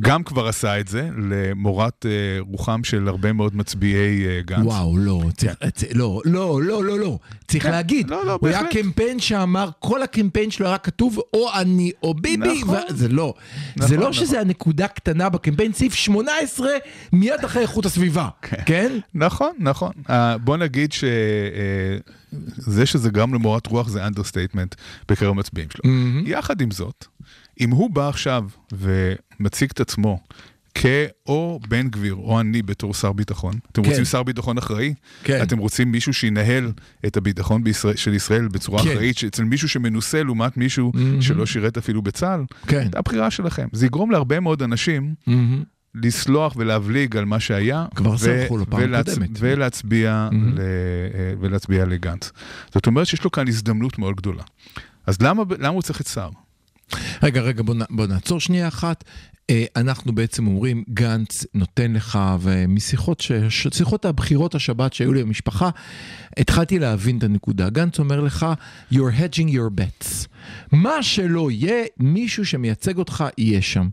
גם כבר עשה את זה למורת אה, רוחם של הרבה מאוד מצביעי אה, גנץ. וואו, לא, צריך, צ- לא, לא, לא, לא, לא, צריך כן, להגיד, לא, לא, הוא היה בהחלט. קמפיין שאמר, כל הקמפיין שלו היה כתוב או אני או ביבי, נכון. זה לא, זה נכון, לא נכון. שזה הנקודה קטנה בקמפיין, סעיף 18 מיד אחרי איכות הסביבה, כן? נכון, נכון. אה, בוא נגיד שזה שזה גרם למורת רוח זה understatement בקרב המצביעים שלו. מהמם. יחד עם זאת, אם הוא בא עכשיו ומציג את עצמו כאו בן גביר או אני בתור שר ביטחון, אתם כן. רוצים שר ביטחון אחראי? כן. אתם רוצים מישהו שינהל את הביטחון בישראל, של ישראל בצורה כן. אחראית, אצל מישהו שמנוסה לעומת מישהו מהמם. שלא שירת אפילו בצה"ל? כן. זה הבחירה שלכם. זה יגרום להרבה מאוד אנשים מהמם. לסלוח ולהבליג על מה שהיה. כבר סלחו לו פעם ולהצ- קודמת. ולהצביע, Mhm. ל- אה, ולהצביע לגנץ. זאת אומרת שיש לו כאן הזדמנות מאוד גדולה. אז למה, למה הוא צריך את סער? רגע, רגע, בוא, נ- בוא נעצור שנייה אחת. אה, אנחנו בעצם אומרים, גנץ נותן לך, ומשיחות ש... שיחות הבחירות השבת שהיו לי במשפחה, התחלתי להבין את הנקודה. גנץ אומר לך, you're hedging your bets. מה שלא יהיה, מישהו שמייצג אותך יהיה שם.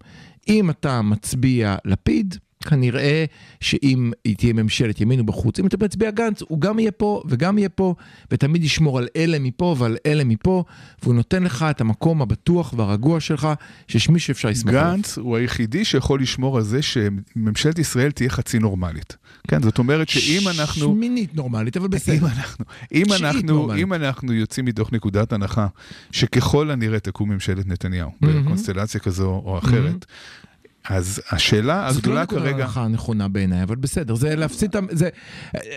אם אתה מצביע לפיד, כנראה שאם היא תהיה ממשלת ימין ובחוץ, אם אתה מצביע גנץ, הוא גם יהיה פה וגם יהיה פה, ותמיד ישמור על אלה מפה ועל אלה מפה, והוא נותן לך את המקום הבטוח והרגוע שלך, שיש מי שאפשר לסמוך עליו. גנץ הוא היחידי שיכול לשמור על זה שממשלת ישראל תהיה חצי נורמלית. כן, זאת אומרת שאם אנחנו... שמינית נורמלית, אבל אם בסדר. אנחנו, אם, אנחנו. אם אנחנו יוצאים מתוך נקודת הנחה שככל הנראה תקום ממשלת נתניהו מהמם. בקונסטלציה כזו או אחרת, אז השאלה זאת לא הגדולה נקודת כרגע... ההנחה הנכונה בעיניי, אבל בסדר, זה להפסיד את ה... זה-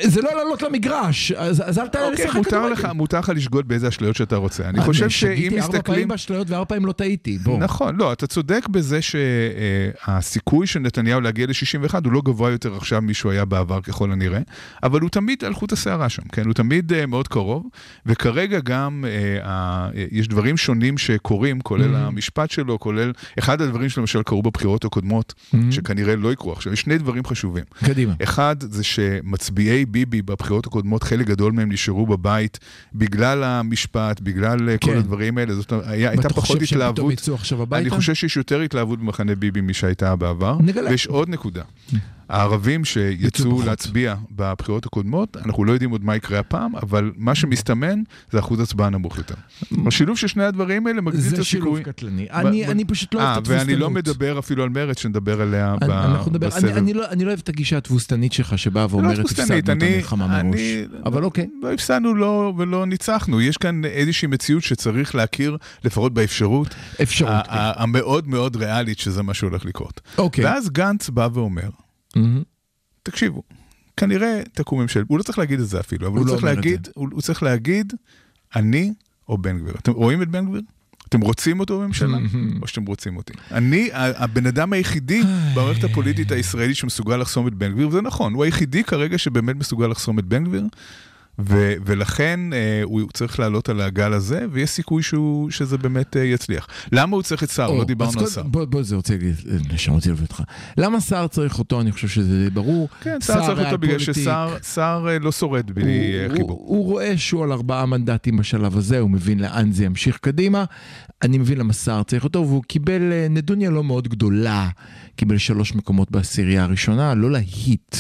זה לא לעלות למגרש, אז אז אל תעלה אוקיי, לשחק מותר כדורגל. לך, מותר לך לשגות באיזה אשליות שאתה רוצה. אני אה, חושב שגיתי שאם ארבע פעמים מסתכלים... באשליות וארבע פעמים לא טעיתי, בוא. נכון, לא, אתה צודק בזה שהסיכוי של נתניהו להגיע ל-61 הוא לא גבוה יותר עכשיו משהוא היה בעבר ככל הנראה, אבל הוא תמיד על חוט השערה שם, כן? הוא תמיד uh, מאוד קרוב, וכרגע גם יש דברים שונים שקורים, כולל. המשפט שלו, כולל... אחד הדברים שלמשל קרו בבחירות הקודמות, Mhm. שכנראה לא יקרו עכשיו, יש שני דברים חשובים. קדימה. אחד, זה שמצביעי ביבי בבחירות הקודמות, חלק גדול מהם נשארו בבית בגלל המשפט, בגלל אה, כל כן. הדברים האלה, זאת אומרת, היה- הייתה ואתה פחות חושב שהם פתאום התלהבות. יצאו עכשיו הביתה? אני חושב שיש יותר התלהבות במחנה ביבי משהייתה בעבר. נגלה. ויש עוד נקודה. הערבים יצאו שיצאו. להצביע בבחירות הקודמות, אנחנו לא יודעים עוד מה יקרה הפעם, אבל מה שמסתמן זה אחוז הצבעה נמוך יותר. השילוב של שני הדברים האלה מגדיל את זה שילוב הסיכוי. קטלני. אני אני פשוט לא אה, אוהב את התבוסתנות. ואני לא מדבר אפילו על מרצ, שנדבר עליה ב- אני- אני- בסבב. אני לא- אני לא אוהב את הגישה התבוסתנית שלך שבאה לא ואומרת, הפסדנו את המלחמה מראש. אבל אוקיי. לא הפסדנו לא, ולא ניצחנו. יש כאן איזושהי מציאות שצריך להכיר, לפחות באפשרות, אפשרות. המאוד מאוד ריאלית שזה מה שהולך לקרות. אוקיי. ואז גנץ בא ואומר. תקשיבו, כנראה תקום ממשלת, הוא לא צריך להגיד את זה אפילו, אבל הוא הוא, לא צריך את להגיד, הוא, הוא צריך להגיד, אני או בן גביר. אתם רואים את בן גביר? אתם רוצים אותו בממשלה, או שאתם רוצים אותי? אני ה- הבן אדם היחידי במערכת הפוליטית הישראלית שמסוגל לחסום את בן גביר, וזה נכון, הוא היחידי כרגע שבאמת מסוגל לחסום את בן גביר, ו- ולכן אה, הוא צריך לעלות על הגל הזה, ויש סיכוי שהוא, שזה באמת אה, יצליח. למה הוא צריך את סער? או, לא דיברנו על סער. בוא, בוא, זה רוצה להביא אותך. למה שר צריך אותו? אני חושב שזה די ברור. כן, סער צריך אותו בגלל. שסער סער, אה, לא שורד בלי אה, הוא, חיבור. הוא, הוא רואה שהוא על ארבעה מנדטים בשלב הזה, הוא מבין לאן זה ימשיך קדימה. אני מבין למה סער צריך אותו, והוא קיבל אה, נדוניה לא מאוד גדולה, קיבל שלוש מקומות בעשירייה הראשונה, לא להיט.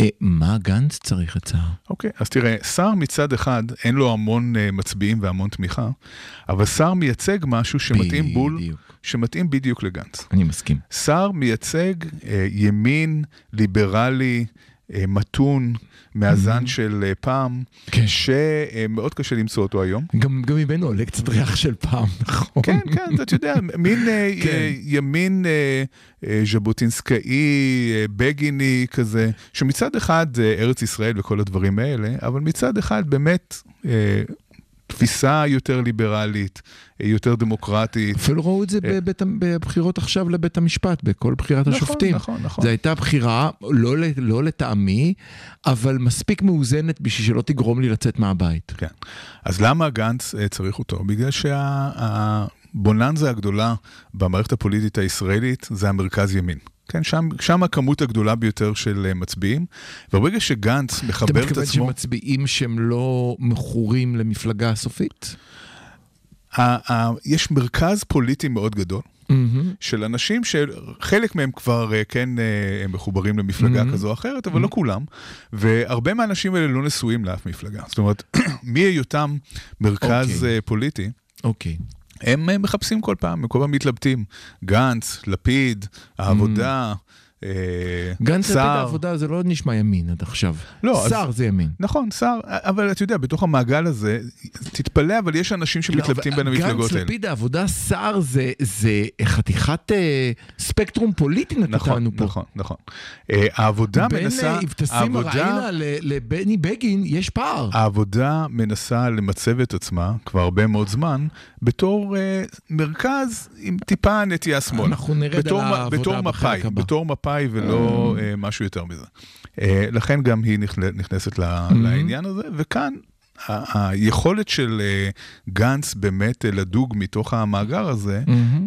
אה, מה גנץ צריך את סער? אוקיי, אז תראה, סער מצד אחד אין לו המון אה, מצביעים והמון תמיכה, אבל סער מייצג משהו שמתאים בול, בדיוק. שמתאים בדיוק לגנץ. אני מסכים. סער מייצג אה, ימין ליברלי, מתון, מאזן של אה, פעם, כן. שמאוד קשה למצוא אותו היום. גם, גם ממנו עולה קצת ריח של פעם, נכון? כן, כן, אתה יודע, מין אה, כן. אה, ימין אה, אה, ז'בוטינסקאי, אה, בגיני כזה, שמצד אחד ארץ ישראל וכל הדברים האלה, אבל מצד אחד באמת אה, תפיסה יותר ליברלית, אה, יותר דמוקרטית. אפילו ראו את זה אה. בבית, בבחירות עכשיו לבית המשפט, בכל בחירת נכון, השופטים. נכון, נכון. זו הייתה בחירה, לא, לא לטעמי, אבל מספיק מאוזנת בשביל שלא תגרום לי לצאת מהבית. כן. אז למה גנץ אה, צריך אותו? בגלל שהבוננזה הגדולה במערכת הפוליטית הישראלית זה המרכז ימין. כן, שם, שם הכמות הגדולה ביותר של אה, מצביעים, וברגע שגנץ אתה מחבר את מתכוון עצמו... שמצביעים שהם לא מכורים למפלגה הסופית? יש מרכז פוליטי מאוד גדול. מהמם. של אנשים שחלק מהם כבר אה, כן אה, הם מחוברים למפלגה Mhm. כזו או אחרת, אבל לא כולם. והרבה מהאנשים האלה לא נשואים לאף מפלגה. זאת אומרת, מהיותם מרכז אוקיי. אה, פוליטי, אוקיי. הם אה, מחפשים כל פעם, הם כל פעם מתלבטים. גנץ, לפיד, העבודה, אה, גנץ לפיד. העבודה זה לא נשמע ימין עד עכשיו. לא, אז- שר זה ימין. נכון, סער, אבל אתה יודע, בתוך המעגל הזה, תתפלא, אבל יש אנשים שמתלבטים לא, בין המפלגות גנץ האלה. לפיד העבודה שר זה, זה חתיכת אה, ספקטרום פוליטי נתת נכון, לנו פה. נכון, נכון. אה, העבודה בין מנסה, אה, אבתיסים ל- לבני בגין יש פער. העבודה מנסה למצב את עצמה כבר הרבה מאוד זמן בתור אה, מרכז עם טיפה נטייה שמאלה. אנחנו נרד בתור, על העבודה בתור מפאי, הבא. בתור מפאי ולא אה, משהו יותר מזה. אה, לכן גם היא נכ- נכנסת Mm-hmm. לעניין הזה, וכאן היכולת של אה, גנץ באמת אה, לדוג מתוך המאגר הזה.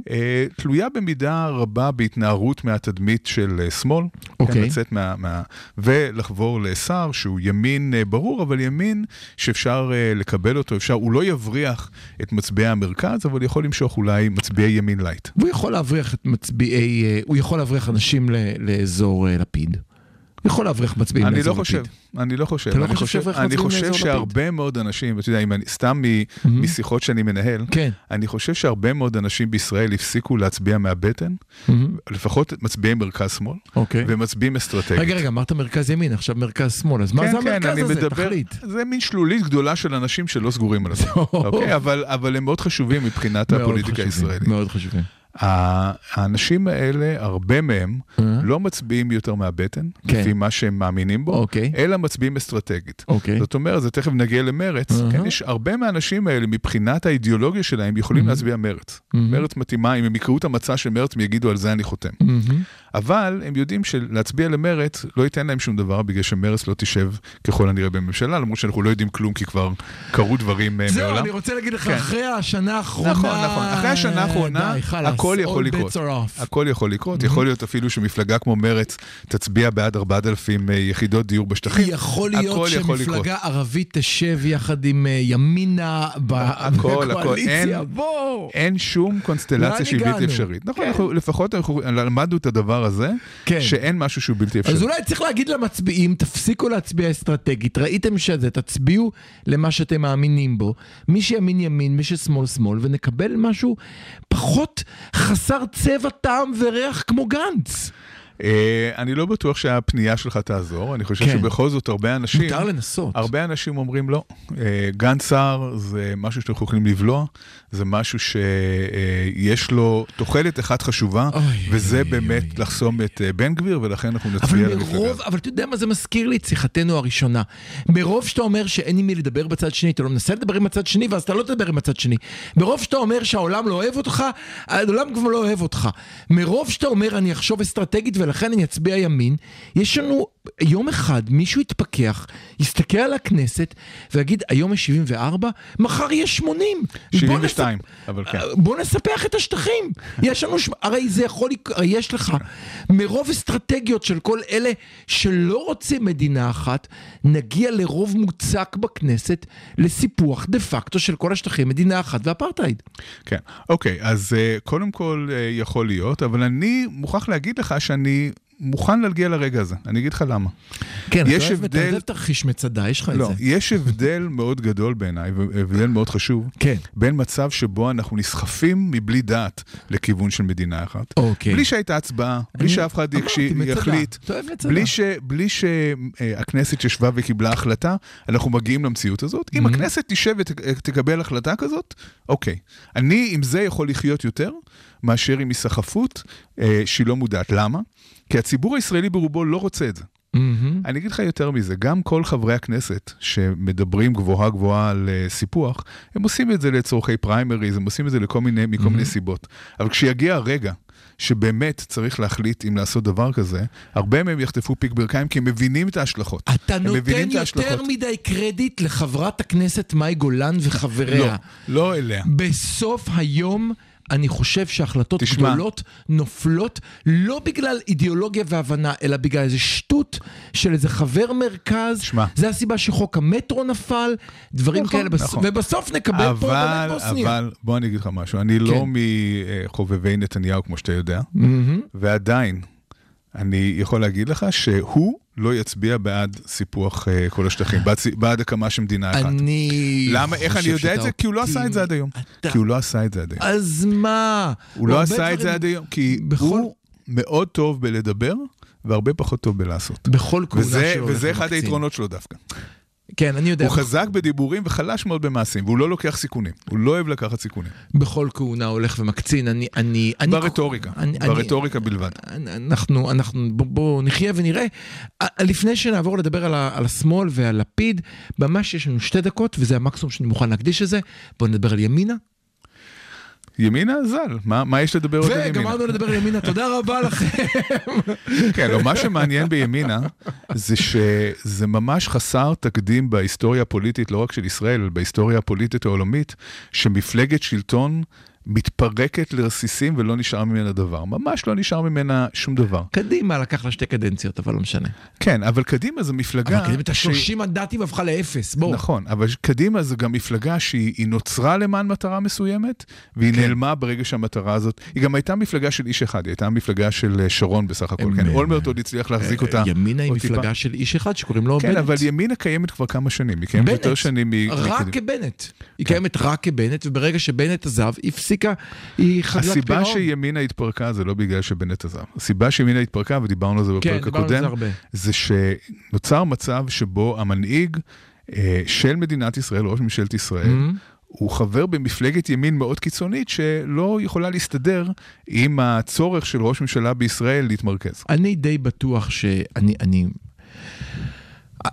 אה, תלויה במידה רבה בהתנערות מהתדמית של שמאל. אוקיי. כן, לצאת מה, מה... ולחבור לסער שהוא ימין ברור, אבל ימין שאפשר לקבל אותו, אפשר, הוא לא יבריח את מצביעי המרכז, אבל יכול למשוך אולי מצביעי ימין light. והוא יכול להבריח את מצביעי, הוא יכול להבריח אנשים לאזור אה, לפיד. הוא יכול להבריח מצביעים אני לאזור לא לפיד. חושב, אני לא חושב. אתה לא אני חושב שאברך אני מצביעים חושב לאזור לפיד? שהרבה מאוד אנשים, אתה יודע, אני, סתם מ, משיחות שאני מנהל, כן. אני חושב שהרבה מאוד אנשים בישראל הפסיקו להצביע מהבטן. לפחות מצביעי מרכז-שמאל, אוקיי. ומצביעים אסטרטגית. רגע, רגע, אמרת מרכז ימין, עכשיו מרכז שמאל, אז מה כן, זה כן, המרכז אני הזה? תחליט. זה מין שלולית גדולה של אנשים שלא סגורים על זה. אוקיי? אבל, אבל הם מאוד חשובים מבחינת הפוליטיקה הישראלית. מאוד חשובים. האנשים האלה, הרבה מהם, אה? לא מצביעים יותר מהבטן, כן. לפי מה שהם מאמינים בו, אוקיי. אלא מצביעים אסטרטגית. אוקיי. זאת אומרת, זה תכף נגיע למרץ, אהה. כן, יש הרבה מהאנשים האלה, מבחינת האידיאולוגיה שלהם, יכולים להצביע מרץ. מרץ מתאימה, אם הם יקראו את המצע של מרץ, הם יגידו על זה אני חותם. מהמם. אבל הם יודעים שלהצביע למרץ לא ייתן להם שום דבר, בגלל שמרץ לא תשב ככל הנראה בממשלה, למרות שאנחנו לא יודעים כלום, כי כבר קרו דברים אה, זהו, מעולם. אני רוצה להגיד לך, כן. אחרי השנה האחרונה... נכון, נכון. אחרי השנה האחרונה, הכל יכול לקרות. הכל יכול לקרות, יכול להיות אפילו שמפלגה כמו מרץ תצביע בעד 4,000 אה, יחידות דיור בשטחים. יכול להיות. שמפלגה ערבית תשב יחד עם אה, ימינה. בקואליציה, אין- בוא. אין שום קונסטלציה שהיא? בלתי אפשרית. נכון, כן. לפחות למדנו את הדבר הזה, כן. שאין משהו שהוא בלתי אפשרי. אז אולי צריך להגיד למצביעים, תפסיקו להצביע אסטרטגית, ראיתם שזה, תצביעו למה שאתם מאמינים בו, מי שימין ימין, מי ששמאל שמאל, ונקבל משהו פחות חסר צבע, טעם וריח כמו גנץ. אה, אני לא בטוח שהפנייה שלך תעזור, אני חושב כן. שבכל זאת הרבה אנשים... מותר לנסות. הרבה אנשים אומרים לא. אה, גן סער זה משהו שאנחנו יכולים לבלוע, זה משהו שיש לו תוחלת אחת חשובה, אוי, וזה אוי, באמת אוי. לחסום את אה, בן גביר, ולכן אנחנו אבל נצביע למפלגה. מרוב, הזאת. אבל אתה יודע מה זה מזכיר לי את שיחתנו הראשונה. מרוב שאתה אומר שאין עם מי לדבר בצד שני, אתה לא מנסה לדבר עם הצד שני, ואז אתה לא תדבר עם הצד שני. מרוב שאתה אומר שהעולם לא אוהב אותך, העולם כבר לא אוהב אותך. מרוב שאתה אומר אני אחשוב אסטרטגית ולכן אני אצביע ימין, יש לנו יום אחד מישהו יתפכח, יסתכל על הכנסת ויגיד היום יש 74, מחר יש 80. בוא 72, נספ- אבל כן. בוא נספח את השטחים. יש לנו, ש... הרי זה יכול, הרי יש לך מרוב אסטרטגיות של כל אלה שלא רוצים מדינה אחת, נגיע לרוב מוצק בכנסת לסיפוח דה פקטו של כל השטחים, מדינה אחת ואפרטהייד. כן, אוקיי, אז uh, קודם כל uh, יכול להיות, אבל אני מוכרח להגיד לך שאני מוכן להגיע לרגע הזה, אני אגיד לך למה. כן, אתה יש אוהב אתה הבדל- אוהב תרחיש מצדה, יש לך את לא, זה. יש הבדל מאוד גדול בעיניי, והבדל מאוד חשוב, כן. בין מצב שבו אנחנו נסחפים מבלי דעת לכיוון של מדינה אחת. אוקיי. בלי שהייתה הצבעה, בלי שאף אחד. יחליט. בלי, ש, בלי שהכנסת ישבה וקיבלה החלטה, אנחנו מגיעים למציאות הזאת. אם Mhm. הכנסת תשב ותקבל החלטה כזאת, אוקיי. אני עם זה יכול לחיות יותר מאשר עם היסחפות אה, שהיא לא מודעת. למה? כי הציבור הישראלי ברובו לא רוצה את זה. מהמם. אני אגיד לך יותר מזה, גם כל חברי הכנסת שמדברים גבוהה גבוהה על אה, סיפוח, הם עושים את זה לצורכי פריימריז, הם עושים את זה לכל מיני, מכל מיני סיבות. אבל כשיגיע הרגע שבאמת צריך להחליט אם לעשות דבר כזה, הרבה מהם יחטפו פיק ברכיים כי הם מבינים את ההשלכות. אתה נותן יותר. מדי קרדיט לחברת הכנסת מאי גולן לא, וחבריה. לא אליה. בסוף היום... אני חושב שהחלטות תשמע. גדולות נופלות לא בגלל אידיאולוגיה והבנה, אלא בגלל איזה שטות של איזה חבר מרכז. שמע. זה הסיבה שחוק המטרו נפל, דברים נכון, כאלה, בס... נכון. ובסוף נקבל פה אבל, באמת בוסניה. אבל, בוא אני אגיד לך משהו, אני לא כן. מחובבי נתניהו, כמו שאתה יודע, מהמם. ועדיין, אני יכול להגיד לך שהוא לא יצביע בעד סיפוח אה, כל השטחים, בעד, בעד הקמה של מדינה אחת. אני למה, איך אני יודע את זה? כי הוא לא עשה את זה עד היום. אתה- כי הוא לא עשה את זה עד היום. אז מה? הוא לא עשה את זה עד היום, כי בכל- הוא מאוד טוב בלדבר, והרבה פחות טוב בלעשות. בכל כהונה וזה, שלו הולך וזה אחד. היתרונות שלו דווקא. כן, אני יודע. הוא חזק בדיבורים וחלש מאוד במעשים, והוא לא לוקח סיכונים. הוא לא אוהב לקחת סיכונים. בכל כהונה הולך ומקצין. אני... אני, אני ברטוריקה, אני- אני- ברטוריקה בלבד. אנחנו, אנחנו, בוא, בוא נחיה ונראה. לפני שנעבור לדבר על, ה, על השמאל ועל לפיד, ממש יש לנו שתי דקות, וזה המקסימום שאני מוכן להקדיש לזה. בואו נדבר על ימינה. ימינה ז"ל, מה, מה יש לדבר עוד על ימינה? וגמרנו לדבר על ימינה, תודה רבה לכם. כן, לא, מה שמעניין בימינה זה שזה ממש חסר תקדים בהיסטוריה הפוליטית, לא רק של ישראל, אלא בהיסטוריה הפוליטית העולמית, שמפלגת שלטון מתפרקת לרסיסים ולא נשאר ממנה דבר. ממש לא נשאר ממנה שום דבר. קדימה לקח לה שתי קדנציות, אבל לא משנה. כן, אבל קדימה זו מפלגה... אבל קדימה את שהיא- ה-30 מנדטים הפכה לאפס, בואו. נכון, אבל קדימה זו גם מפלגה שהיא היא נוצרה למען מטרה מסוימת, והיא כן. נעלמה ברגע שהמטרה הזאת... היא גם הייתה מפלגה של איש אחד, היא הייתה מפלגה של אה, שרון בסך הכל. כן, אולמרט עוד הצליח להחזיק אותה. ימינה היא. מפלגה של איש אחד שקוראים לו בנט. כן, אבל ימינה קיימת כבר כמה שנים, היא קיימת יותר שנים מ... רק מקדימה. כבנט. היא קיימת רק כבנט, וברגע שבנט עזב, היא הפסיקה, היא חדלת הסיבה פירעון. שימינה התפרקה זה לא בגלל שבנט עזב. הסיבה שימינה התפרקה, ודיברנו על זה כן, בפרק זה הקודם, הרבה. זה שנוצר מצב שבו המנהיג אה, של מדינת ישראל, ראש ממשלת ישראל, Mhm. הוא חבר במפלגת ימין מאוד קיצונית שלא יכולה להסתדר עם הצורך של ראש ממשלה בישראל להתמרכז. אני די בטוח שאני... אני...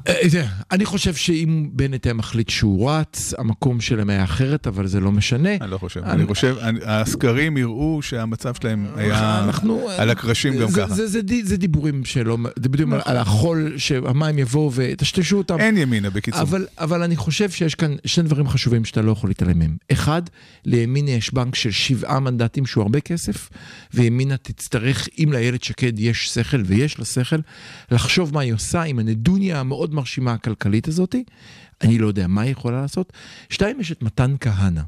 אה, אה, אני חושב שאם בנט היה מחליט שהוא רץ, המקום שלהם היה אחרת, אבל זה לא משנה. אני לא חושב. אני- חושב, הסקרים יראו שהמצב שלהם היה אנחנו- על הקרשים גם ככה. זה- זה די- זה דיבורים שלא... זה בדיוק על החול, שהמים יבואו וטשטשו אותם. אין ימינה, בקיצור. אבל, אבל אני חושב שיש כאן שני דברים חשובים שאתה לא יכול להתעלם מהם. אחד, לימינה יש בנק של שבעה מנדטים שהוא הרבה כסף, וימינה תצטרך, אם לאיילת שקד יש שכל, ויש לה שכל, לחשוב מה היא עושה עם הנדוניה המאוד מרשימה הכלכלית הזאתי. אני לא יודע מה היא יכולה לעשות. שתיים, יש את מתן כהנא.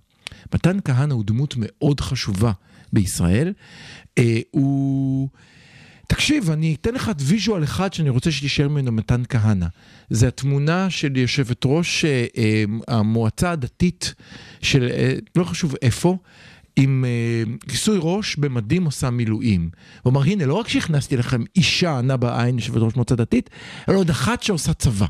מתן כהנא הוא דמות מאוד חשובה בישראל. אה, הוא... תקשיב, אני אתן לך את ויז'ואל אחד שאני רוצה שתישאר ממנו מתן כהנא. זה התמונה של יושבת ראש אה, אה, המועצה הדתית של, אה, לא חשוב איפה, עם אה, כיסוי ראש במדים עושה מילואים. הוא אמר, הנה, לא רק שהכנסתי לכם אישה ענה בעין, יושבת ראש מועצה דתית, אלא עוד אחת שעושה צבא.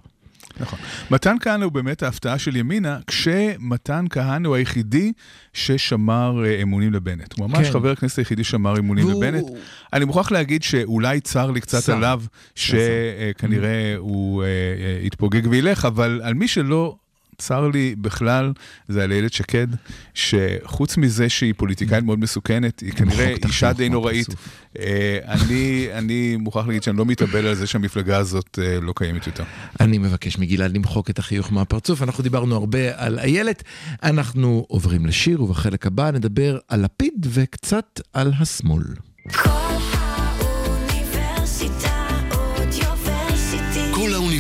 נכון. מתן כהנא הוא באמת ההפתעה של ימינה, כשמתן כהנא הוא היחידי ששמר אה, אמונים לבנט. הוא ממש כן. חבר הכנסת היחידי ששמר אמונים והוא- לבנט. אני מוכרח להגיד שאולי צר לי קצת צר. עליו, שכנראה הוא אה, יתפוגג וילך, אבל על מי שלא... צר לי בכלל, זה על איילת שקד, שחוץ מזה שהיא פוליטיקאית מאוד מסוכנת, היא כנראה אישה די נוראית. אה, אני, אני מוכרח להגיד שאני לא מתאבל על זה שהמפלגה הזאת אה, לא קיימת יותר. אני מבקש מגלעד למחוק את החיוך מהפרצוף, אנחנו דיברנו הרבה על איילת, אנחנו עוברים לשיר, ובחלק הבא נדבר על לפיד וקצת על השמאל. כל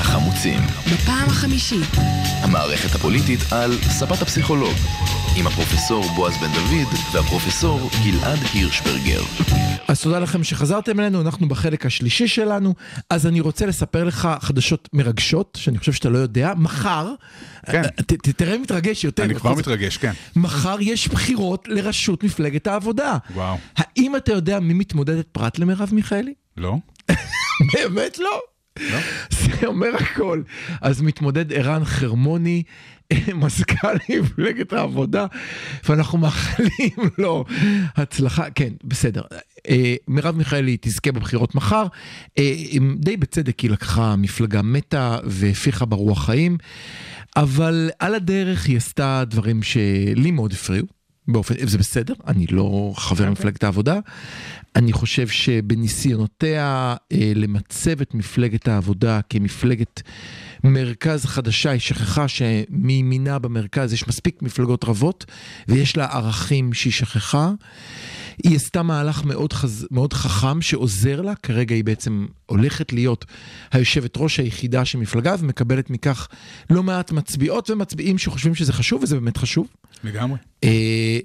החמוצים. בפעם החמישית. המערכת הפוליטית על ספת הפסיכולוג. עם הפרופסור בועז בן דוד והפרופסור גלעד הירשברגר. אז תודה לכם שחזרתם אלינו, אנחנו בחלק השלישי שלנו. אז אני רוצה לספר לך חדשות מרגשות, שאני חושב שאתה לא יודע. מחר, כן. ת, ת, תראה מתרגש יותר. אני כבר. מתרגש, כן. מחר יש בחירות לראשות מפלגת העבודה. וואו. האם אתה יודע מי מתמודדת פרט למרב מיכאלי? לא? באמת לא. זה אומר הכל. אז מתמודד ערן חרמוני, מזכ"ל מפלגת העבודה, ואנחנו מאחלים לו הצלחה. כן, בסדר. אה, מרב מיכאלי תזכה בבחירות מחר. אה, די בצדק היא לקחה מפלגה מתה והפיחה ברוח חיים, אבל על הדרך היא עשתה דברים שלי מאוד הפריעו. באופן, זה בסדר, אני לא חבר מפלגת העבודה. אני חושב שבניסיונותיה אה, למצב את מפלגת העבודה כמפלגת מרכז חדשה, היא שכחה שמימינה במרכז יש מספיק מפלגות רבות, ויש לה ערכים שהיא שכחה. היא עשתה מהלך מאוד, חז... מאוד חכם שעוזר לה, כרגע היא בעצם הולכת להיות היושבת ראש היחידה של מפלגה ומקבלת מכך לא מעט מצביעות ומצביעים שחושבים שזה חשוב, וזה באמת חשוב. לגמרי. אה,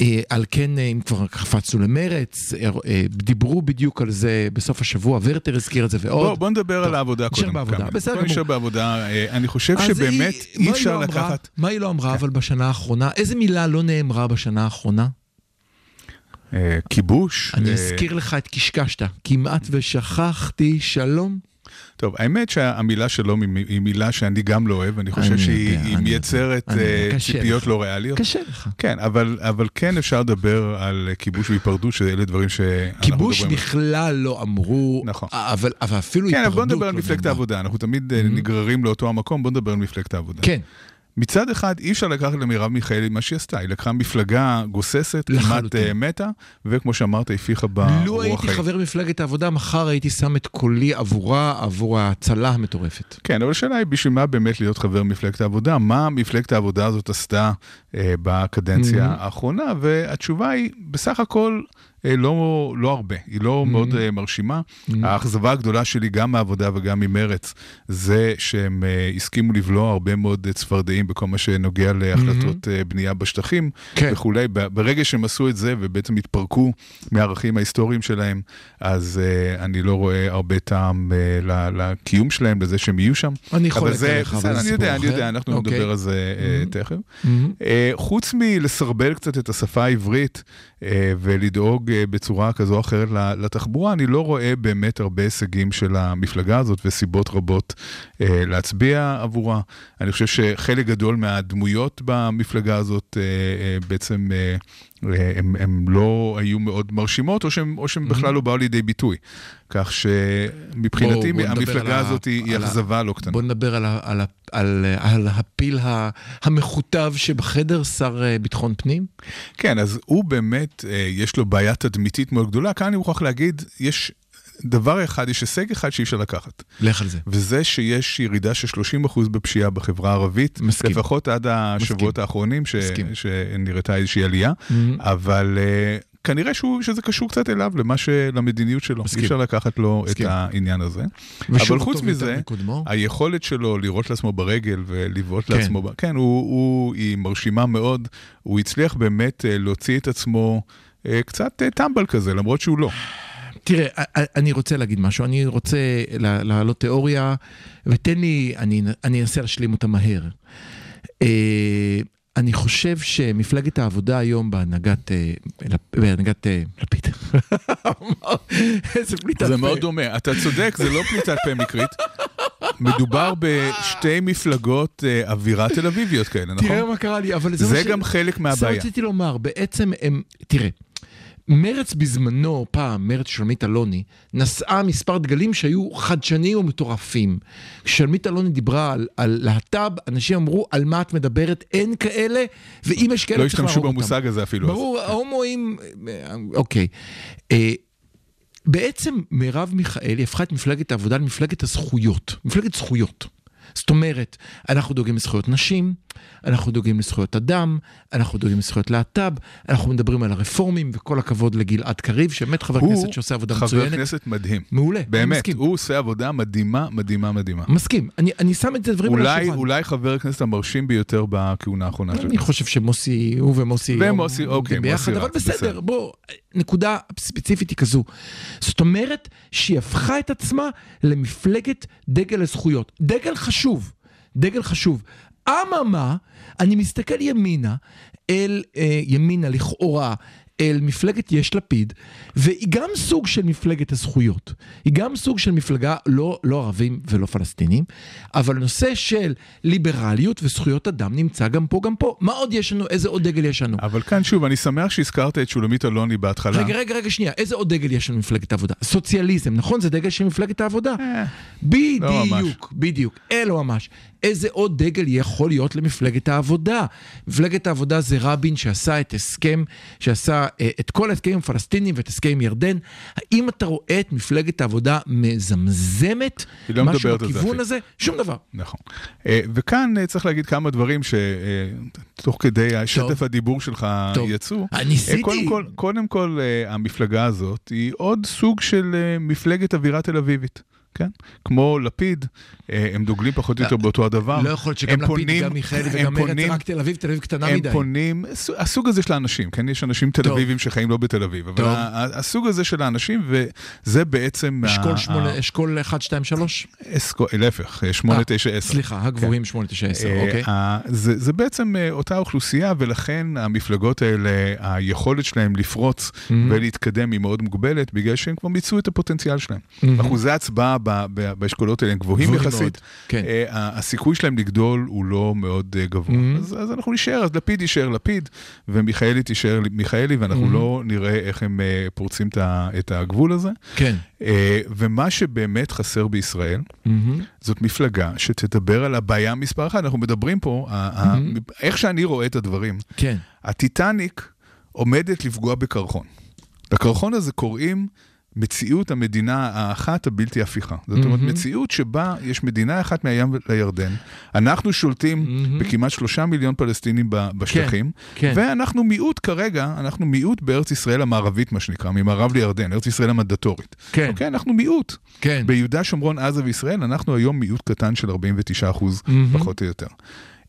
אה, על כן, אה, אם כבר קפצנו למרץ, אה, אה, דיברו בדיוק על זה בסוף השבוע, ורטר הזכיר את זה ועוד. בוא, בוא נדבר טוב, על העבודה נשאר קודם. בעבודה, כמה. בסדר בוא נשאר גמור. בעבודה. אה, אני חושב שבאמת היא- אי אפשר לא? לקחת... מה היא לא אמרה אבל בשנה האחרונה? איזה מילה לא נאמרה בשנה האחרונה? אה, כיבוש. אני אה, אזכיר לך את קשקשת, כמעט ושכחתי שלום. טוב, האמת שהמילה שלום היא- מילה שאני גם לא אוהב, אני חושב אני שהיא יודע, אני מייצרת יודע. אה, ציפיות. לא ריאליות. קשה לך. כן, אבל, אבל כן אפשר לדבר על כיבוש והיפרדות, שאלה דברים שאנחנו כיבוש בכלל לא אמרו, נכון. אבל אבל אפילו כן, אבל היפרדות בוא נדבר על לא מפלגת. העבודה, אנחנו תמיד אה, נגררים לאותו המקום, בוא נדבר על מפלגת העבודה. כן, מצד אחד, אי אפשר לקחת למרב מיכאלי מה שהיא עשתה, היא לקחה מפלגה גוססת, כמעט. אה, מתה, וכמו שאמרת, הפיחה בה לו רוח הייתי חיים. חבר מפלגת העבודה, מחר הייתי שם את קולי עבורה, עבור ההצלה המטורפת. כן, אבל השאלה היא בשביל מה באמת להיות חבר מפלגת העבודה? מה מפלגת העבודה הזאת עשתה אה, בקדנציה Mhm. האחרונה? והתשובה היא, בסך הכל, לא, לא הרבה, היא לא Mhm. מאוד אה, מרשימה. Mhm. האכזבה הגדולה שלי, גם מהעבודה וגם ממרץ, זה שהם אה, הסכימו לבלוע הרבה מאוד אה, צפרדעים בכל מה שנוגע להחלטות אה, בנייה בשטחים כן. וכולי. ברגע שהם עשו את זה ובעצם התפרקו מהערכים ההיסטוריים שלהם, אז אה, אני לא רואה הרבה טעם אה, ל- לקיום שלהם, לזה שהם יהיו שם. אני חולק עליך, אבל זה אני סיפור יודע, אני אחר. יודע, אנחנו אוקיי. נדבר על זה אה, Mhm. תכף. מהמם. אה, חוץ מלסרבל קצת את השפה העברית אה, ולדאוג אה, בצורה כזו או אחרת לתחבורה, אני לא רואה באמת הרבה הישגים של המפלגה הזאת וסיבות רבות אה, להצביע עבורה. אני חושב שחלק גדול מהדמויות במפלגה הזאת אה, אה, בעצם... הם, הם לא היו מאוד מרשימות, או או שהם בכלל לא באו לידי ביטוי. כך שמבחינתי בוא- בוא המפלגה ה- הזאת היא היא ה- אכזבה לא קטנה. בוא נדבר על, ה, על, ה, על, על הפיל ה- המכותב שבחדר, שר אה, ביטחון פנים. כן, אז הוא באמת, אה, יש לו בעיה תדמיתית מאוד גדולה. כאן אני מוכרח להגיד, יש דבר אחד, יש הישג אחד שאי אפשר לקחת, לך על זה. וזה שיש ירידה של 30% בפשיעה בחברה הערבית, מסכים. לפחות עד השבועות האחרונים, ש... מסכים. שנראתה איזושהי עלייה, מהמם. אבל אה, כנראה שהוא, שזה קשור קצת אליו, למה ש... למדיניות שלו. מסכים. אי אפשר לקחת לו מסכים. את העניין הזה. אבל חוץ מזה, מקודמו. היכולת שלו לירות לעצמו ברגל ולבעוט כן. לעצמו, כן, הוא, הוא, היא מרשימה מאוד, הוא הצליח באמת אה, להוציא את עצמו אה, קצת טמבל כזה, למרות שהוא לא. תראה, אני רוצה להגיד משהו, אני רוצה לה- להעלות תיאוריה, ותן לי, אני אני אנסה להשלים אותה מהר. אה, אני חושב שמפלגת העבודה היום בהנהגת, אה, בהנהגת אה, לפיד, איזה פליטת זה פה. מאוד דומה, אתה צודק, זה לא פליטת פה מקרית. מדובר בשתי מפלגות אווירה תל אביביות כאלה, נכון? תראה מה קרה לי, אבל זה, זה מה ש- גם חלק זה מהבעיה. רציתי לומר, בעצם הם, תראה, מרץ בזמנו, פעם, מרץ שלומית אלוני, נשאה מספר דגלים שהיו חדשניים ומטורפים. כששלומית אלוני דיברה על, על להט"ב, אנשים אמרו, על מה את מדברת? אין כאלה, ואם יש כאלה לא צריך השתמשו להרוג אותם. במושג הזה אפילו. ברור, ההומואים, אוקיי. אה, בעצם מרב מיכאלי הפכה את מפלגת העבודה למפלגת הזכויות, מפלגת זכויות. זאת אומרת, אנחנו דואגים לזכויות נשים, אנחנו דואגים לזכויות אדם, אנחנו דואגים לזכויות להט"ב, אנחנו מדברים על הרפורמים, וכל הכבוד לגלעד קריב, שבאמת חבר כנסת שעושה עבודה חבר מצוינת. כנסת מדהים. מעולה, באמת, מסכים. הוא עושה עבודה מדהימה, מדהימה, מדהימה. מסכים, אני, אני שם את הדברים על השולחן. אולי חבר הכנסת המרשים ביותר בכהונה האחרונה שלו. אני חושב שמוסי, הוא ומוסי, ומוסי, עומדים אוקיי, ביחד, מוסי אבל רץ, בסדר, בסדר. בוא, נקודה ספציפית היא כזו. זאת אומרת שהיא הפכה את עצמה למפלגת דגל הזכויות. דגל חשוב, דגל חשוב. אממה, אני מסתכל ימינה, אל אה, ימינה לכאורה, אל מפלגת יש לפיד, והיא גם סוג של מפלגת הזכויות. היא גם סוג של מפלגה לא, לא ערבים ולא פלסטינים, אבל נושא של ליברליות וזכויות אדם נמצא גם פה, גם פה. מה עוד יש לנו? איזה עוד דגל יש לנו? אבל כאן שוב, אני שמח שהזכרת את שולמית אלוני בהתחלה. רגע, רגע, רגע, שנייה, איזה עוד דגל יש לנו במפלגת העבודה? סוציאליזם, נכון? זה דגל של מפלגת העבודה? אה, לא. בדיוק, בדיוק, אה, לא ממש. איזה עוד דגל יכול להיות למפלגת העבודה? מפלגת העבודה זה רבין שעשה את הסכם, שעשה אה, את כל ההסכמים הפלסטינים ואת הסכם עם ירדן. האם אתה רואה את מפלגת העבודה מזמזמת היא לא משהו בכיוון. הזה? שום דבר. נכון. אה, וכאן אה, צריך להגיד כמה דברים שתוך כדי השטף הדיבור שלך טוב. יצאו. ניסיתי. קודם כל, קודם כל, המפלגה הזאת היא עוד סוג של מפלגת אווירה תל אביבית. כן? כמו לפיד, אה, הם דוגלים פחות או יותר באותו הדבר. לא יכול להיות שגם הם לפיד, פונים- גם מיכאלי הם וגם פונים- רק תל אביב, תל אביב קטנה הם מדי. פונים, ס- הסוג הזה של האנשים, כן? יש אנשים תל. אביבים שחיים לא בתל אביב, אבל הסוג הזה של האנשים, וזה בעצם... אשכול אשכול 1, 2, 3? אסכו- להפך, 8, 9, 10. סליחה, הגבוהים 8, 9, 10, אה, אוקיי. זה, בעצם אה, אותה אוכלוסייה, ולכן המפלגות האלה, היכולת שלהם לפרוץ. ולהתקדם היא מאוד מוגבלת, בגלל שהם כבר מיצו את הפוטנציאל שלהם. אחוזי ב- באשכולות האלה הם גבוהים יחסית. כן. אה, הסיכוי שלהם לגדול הוא לא מאוד אה, גבוה. Mm-hmm. אז, אז אנחנו נשאר, אז לפיד יישאר לפיד, ומיכאלי תישאר מיכאלי, ואנחנו Mm-hmm. לא נראה איך הם אה, פורצים את הגבול הזה. כן. ומה שבאמת חסר בישראל, מהמם. זאת מפלגה שתדבר על הבעיה מספר אחת. אנחנו מדברים פה, ה- איך שאני רואה את הדברים, כן. הטיטניק עומדת לפגוע בקרחון. לקרחון הזה קוראים מציאות המדינה האחת הבלתי הפיכה. זאת אומרת, מציאות שבה יש מדינה אחת מהים לירדן, אנחנו שולטים בכמעט שלושה מיליון פלסטינים ב- בשטחים, כן. ואנחנו מיעוט כרגע, אנחנו מיעוט בארץ ישראל המערבית, מה שנקרא, ממערב לירדן, ארץ ישראל המנדטורית. כן. אוקיי, אנחנו מיעוט. כן. ביהודה, שומרון, עזה וישראל, אנחנו היום מיעוט קטן של 49 אחוז, פחות או יותר.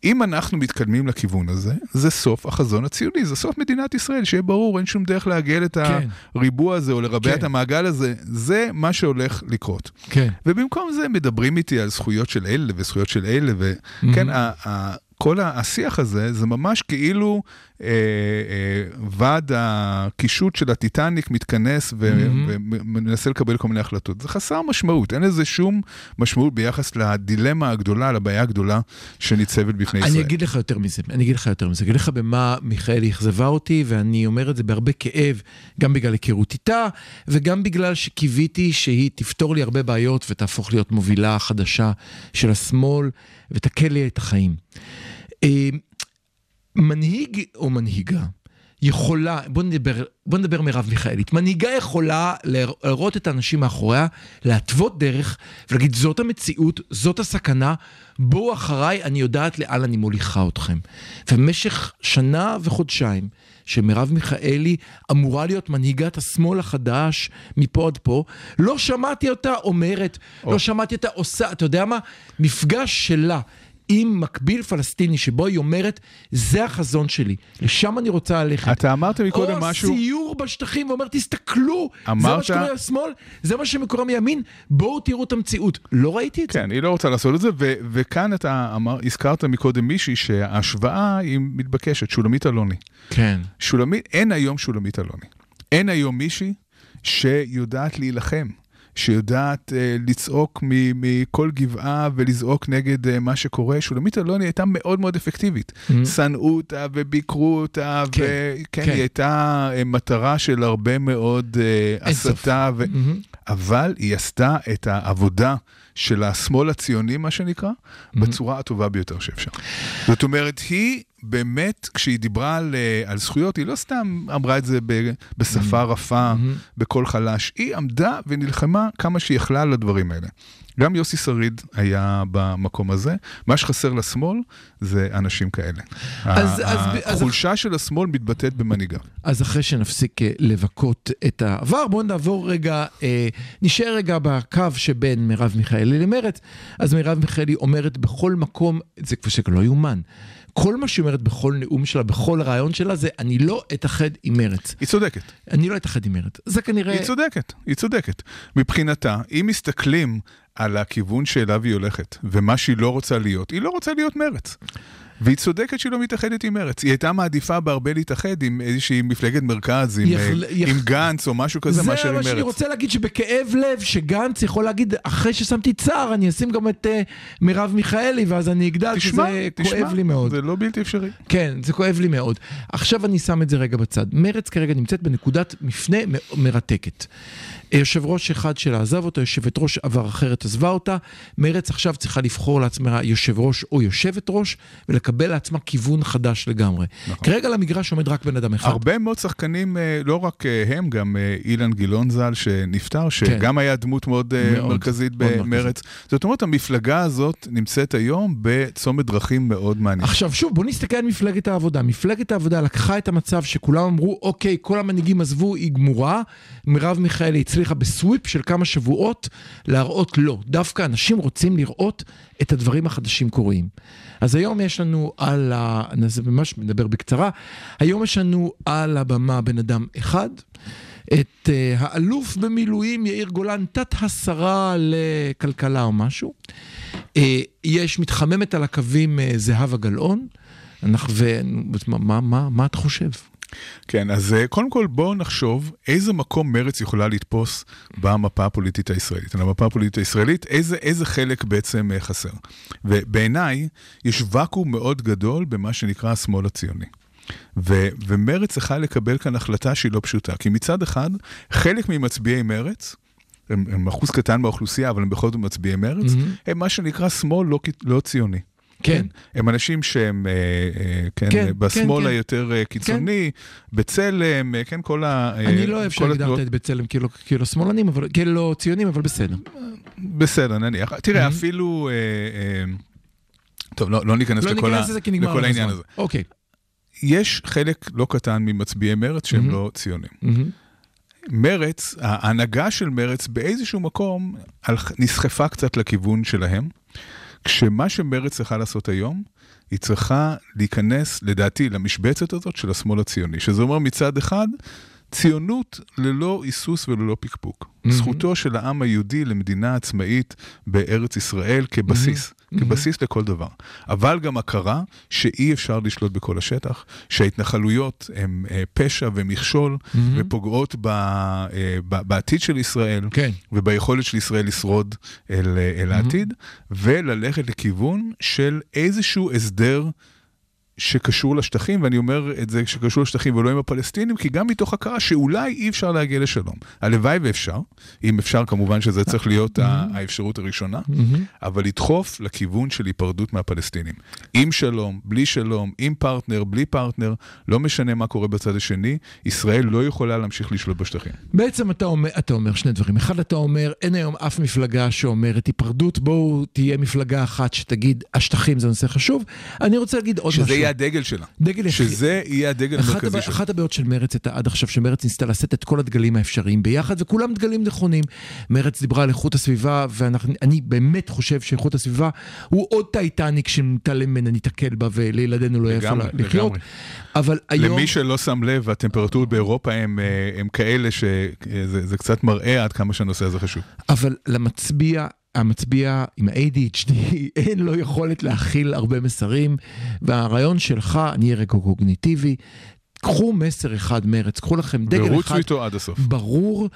אם אנחנו מתקדמים לכיוון הזה, זה סוף החזון הציוני, זה סוף מדינת ישראל, שיהיה ברור, אין שום דרך לעגל את כן. הריבוע הזה או לרבע כן. את המעגל הזה, זה מה שהולך לקרות. כן. ובמקום זה מדברים איתי על זכויות של אלה וזכויות של אלה, וכן, ה- כל השיח הזה, זה ממש כאילו ועד הקישוט של הטיטניק מתכנס ומנסה לקבל כל מיני החלטות. זה חסר משמעות, אין לזה שום משמעות ביחס לדילמה הגדולה, לבעיה הגדולה שניצבת בפני ישראל. אני אגיד לך יותר מזה, אני אגיד לך יותר מזה, אגיד לך במה מיכאלי אכזבה אותי, ואני אומר את זה בהרבה כאב, גם בגלל היכרות איתה, וגם בגלל שקיוויתי שהיא תפתור לי הרבה בעיות ותהפוך להיות מובילה חדשה של השמאל, ותקל לי את החיים. מנהיג או מנהיגה יכולה, בוא נדבר, בוא נדבר מרב מיכאלית, מנהיגה יכולה להראות את האנשים מאחוריה, להתוות דרך ולהגיד זאת המציאות, זאת הסכנה, בואו אחריי, אני יודעת לאן אני מוליכה אתכם. ובמשך שנה וחודשיים שמרב מיכאלי אמורה להיות מנהיגת השמאל החדש מפה עד פה, לא שמעתי אותה אומרת, לא שמעתי אותה עושה, אתה יודע מה? מפגש שלה. עם מקביל פלסטיני שבו היא אומרת, זה החזון שלי, לשם אני רוצה ללכת. אתה אמרת מקודם או משהו... סיור בשטחים ואומר, תסתכלו, זה אמרת- מה שקורה לשמאל, זה מה שקורה מימין, בואו תראו את המציאות. לא ראיתי את זה. כן, היא לא רוצה לעשות את זה, ו- וכאן אתה אמר, הזכרת מקודם מישהי שההשוואה היא מתבקשת, שולמית אלוני. כן. שולמית, אין היום שולמית אלוני. אין היום מישהי שיודעת להילחם. שיודעת אה, לצעוק מכל גבעה ולזעוק נגד אה, מה שקורה. שולמית אלוני הייתה מאוד מאוד אפקטיבית. שנאו אותה וביקרו אותה, כן, וכן, כן. היא הייתה אה, מטרה של הרבה מאוד אה, סוף. הסתה, ו... אבל היא עשתה את העבודה של השמאל הציוני, מה שנקרא, בצורה הטובה ביותר שאפשר. זאת אומרת, היא באמת, כשהיא דיברה על, אה, על זכויות, היא לא סתם אמרה את זה ב, בשפה רפה, בקול חלש, היא עמדה ונלחמה כמה שהיא יכלה על הדברים האלה. גם יוסי שריד היה במקום הזה. מה שחסר לשמאל זה אנשים כאלה. אז- אז- אז- החולשה של השמאל מתבטאת במנהיגה. אז אחרי שנפסיק אה, לבכות את העבר, בואו נעבור רגע, אה, נשאר רגע בקו שבין מרב מיכאלי למרצ. אז מרב מיכאלי אומרת בכל מקום, זה כבר שלא יאומן. כל מה שהיא אומרת בכל נאום שלה, בכל רעיון שלה, זה אני לא אתאחד עם מרצ. היא צודקת. אני לא אתאחד עם מרצ. זה כנראה... היא צודקת, היא צודקת. מבחינתה, אם מסתכלים על הכיוון שאליו היא הולכת, ומה שהיא לא רוצה להיות, היא לא רוצה להיות מרץ. והיא צודקת שהיא לא מתאחדת עם מרץ. היא הייתה מעדיפה בהרבה להתאחד עם איזושהי מפלגת מרכז, עם, יכול- אה, עם גנץ או משהו כזה, מאשר זה עם מה שאני מרץ. רוצה להגיד, שבכאב לב, שגנץ יכול להגיד, אחרי ששמתי צער, אני אשים גם את אה, מרב מיכאלי, ואז אני אגדל, תשמע, שזה תשמע, כואב לי מאוד. זה לא בלתי אפשרי. כן, זה כואב לי מאוד. עכשיו אני שם את זה רגע בצד. מרצ כרגע נמצאת בנקודת מפנה מ- מרתקת. יושב ראש אחד שלה עזב אותה, יושבת ראש עבר אחרת עזבה אותה. מרצ עכשיו צריכה לבחור לעצמה יושב ראש או יושבת ראש, ולקבל לעצמה כיוון חדש לגמרי. נכון. כרגע למגרש עומד רק בן אדם אחד. הרבה מאוד שחקנים, אה, לא רק אה, הם, גם אה, אילן גילאון ז"ל שנפטר, שגם היה דמות מאוד כן. מאוד, מרכזית מאוד במרץ. זאת אומרת, המפלגה הזאת נמצאת היום בצומת דרכים מאוד מעניין. עכשיו שוב, בוא נסתכל על מפלגת העבודה. מפלגת העבודה לקחה את המצב שכולם אמרו, אוקיי, כל המנהיגים עזבו, היא גמורה. מרב מיכאלי הצליחה בסוויפ של כמה שבועות להראות לא. דווקא אנשים רוצים לראות את הדברים החדשים קורים. אז היום יש לנו על ה... זה ממש מדבר בקצרה. היום יש לנו על הבמה בן אדם אחד. את uh, האלוף במילואים יאיר גולן, תת השרה לכלכלה או משהו. Uh, יש מתחממת על הקווים uh, זהבה גלאון. אנחנו. מה, מה, מה, אתה חושב? כן, אז אה, קודם כל בואו נחשוב איזה מקום מרץ יכולה לתפוס במפה הפוליטית הישראלית. על המפה הפוליטית הישראלית, איזה, איזה חלק בעצם אה, חסר. ובעיניי, יש ואקום מאוד גדול במה שנקרא השמאל הציוני. ו- ומרץ צריכה לקבל כאן החלטה שהיא לא פשוטה. כי מצד אחד, חלק ממצביעי מרץ, הם, הם אחוז קטן מהאוכלוסייה, אבל הם בכל זאת מצביעי מרץ, Mhm. הם מה שנקרא שמאל לא, לא ציוני. כן. הם אנשים שהם, אה, אה, כן, כן, כן, בשמאל כן, כן. היותר אה, קיצוני, כן. בצלם, כן, כל ה... אני לא אוהב שהגדרת התנועות- את בצלם כאילו, כאילו שמאלנים, אבל כאילו ציונים, אבל בסדר. בסדר, נניח. תראה, Mhm. אפילו... אה, אה, טוב, לא, לא ניכנס לא לכל, ניכנס ה... לכל העניין. הזה. אוקיי. יש חלק לא קטן ממצביעי מרץ שהם Mhm. לא ציונים. מהמם. מרץ, ההנהגה של מרץ באיזשהו מקום נסחפה קצת לכיוון שלהם, כשמה שמרץ צריכה לעשות היום, היא צריכה להיכנס, לדעתי, למשבצת הזאת של השמאל הציוני, שזה אומר מצד אחד, ציונות ללא היסוס וללא פקפוק. Mhm. זכותו של העם היהודי למדינה עצמאית בארץ ישראל כבסיס, Mhm. כבסיס לכל דבר. אבל גם הכרה שאי אפשר לשלוט בכל השטח, שההתנחלויות הן אה, פשע ומכשול. ופוגעות ב, אה, ב, בעתיד של ישראל, כן. וביכולת של ישראל לשרוד אל, אל העתיד, וללכת לכיוון של איזשהו הסדר שקשור לשטחים, ואני אומר את זה שקשור לשטחים ולא עם הפלסטינים, כי גם מתוך הכרה שאולי אי אפשר להגיע לשלום. הלוואי ואפשר, אם אפשר כמובן שזה צריך להיות ה- האפשרות הראשונה, מהמם. אבל לדחוף לכיוון של היפרדות מהפלסטינים. עם שלום, בלי שלום, עם פרטנר, בלי פרטנר, לא משנה מה קורה בצד השני, ישראל לא יכולה להמשיך לשלוט בשטחים. בעצם אתה אומר, אתה אומר שני דברים. אחד, אתה אומר, אין היום אף מפלגה שאומרת היפרדות, בואו תהיה מפלגה אחת שתגיד, השטחים זה נושא חשוב. אני רוצה להגיד עוד משהו. יהיה הדגל שלה. דגל יחיד. שזה יהיה הדגל המרכזי. שלה. אחת הבעיות של מרץ הייתה עד עכשיו שמרץ ניסתה לשאת את כל הדגלים האפשריים ביחד וכולם דגלים נכונים. מרץ דיברה על איכות הסביבה ואני באמת חושב שאיכות הסביבה הוא עוד טייטניק שנתעלם ממנה ניתקל בה ולילדינו לא לגמרי, לחיות. אבל היום... למי שלא שם לב, הטמפרטורות באירופה הם, אה, כאלה שזה זה קצת מראה עד כמה שהנושא הזה חשוב. אבל למצביע, המצביע עם ה-ADHD, אין לו יכולת להכיל הרבה מסרים, והרעיון שלך, אני אהיה רגע קוגניטיבי, קחו מסר אחד מרץ, קחו לכם דגל אחד. ורוצו איתו עד הסוף. ברור,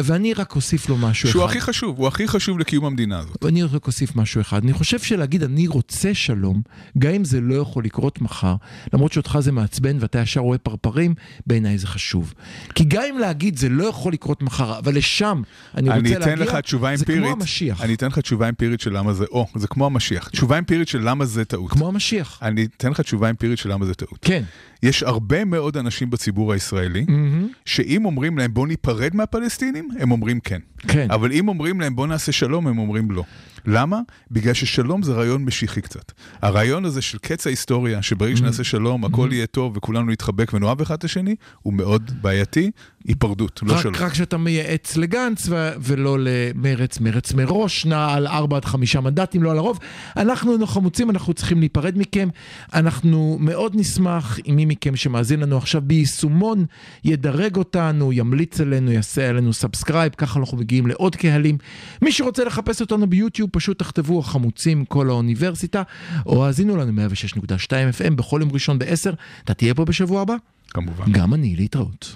ואני רק אוסיף לו משהו שהוא אחד. הכי חשוב, הוא הכי חשוב לקיום המדינה הזאת. אני רק אוסיף משהו אחד. אני חושב שלהגיד אני רוצה שלום, גם אם זה לא יכול לקרות מחר, למרות שאותך זה מעצבן ואתה ישר רואה פרפרים, בעיניי זה חשוב. כי גם אם להגיד זה לא יכול לקרות מחר, אבל לשם אני רוצה אני להגיע, לך תשובה זה אמפירית. כמו המשיח. אני אתן לך תשובה אמפירית של למה זה, או, זה כמו המשיח. תשובה אמפירית של למה זה טעות. כמו המשיח. אני אתן לך תשובה אמפירית של למה זה טעות. כן. יש הרבה מאוד אנשים בציבור הישראלי, שאם אומרים להם בוא ניפרד מהפלסטינים, הם אומרים כן. כן. אבל אם אומרים להם בוא נעשה שלום, הם אומרים לא. למה? בגלל ששלום זה רעיון משיחי קצת. הרעיון הזה של קץ ההיסטוריה, שברגע שנעשה שלום הכל יהיה טוב וכולנו נתחבק ונאהב אחד את השני, הוא מאוד בעייתי, היפרדות, לא שלום. רק, שאתה מייעץ לגנץ ו- ולא למרץ, מרץ מראש, נע על 4 עד 5 מנדטים, לא על הרוב. אנחנו חמוצים, אנחנו צריכים להיפרד מכם. אנחנו מאוד נשמח אם מי מכם שמאזין לנו עכשיו ביישומון ידרג אותנו, ימליץ עלינו, יעשה עלינו subscribe, ככה אנחנו מגיעים לעוד קהלים. מי שרוצה לחפש אותנו ביוטיוב, פשוט תכתבו החמוצים קול האוניברסיטה, או האזינו לנו 106.2 FM בכל יום ראשון ב-10. אתה תהיה פה בשבוע הבא? כמובן. גם אני, להתראות.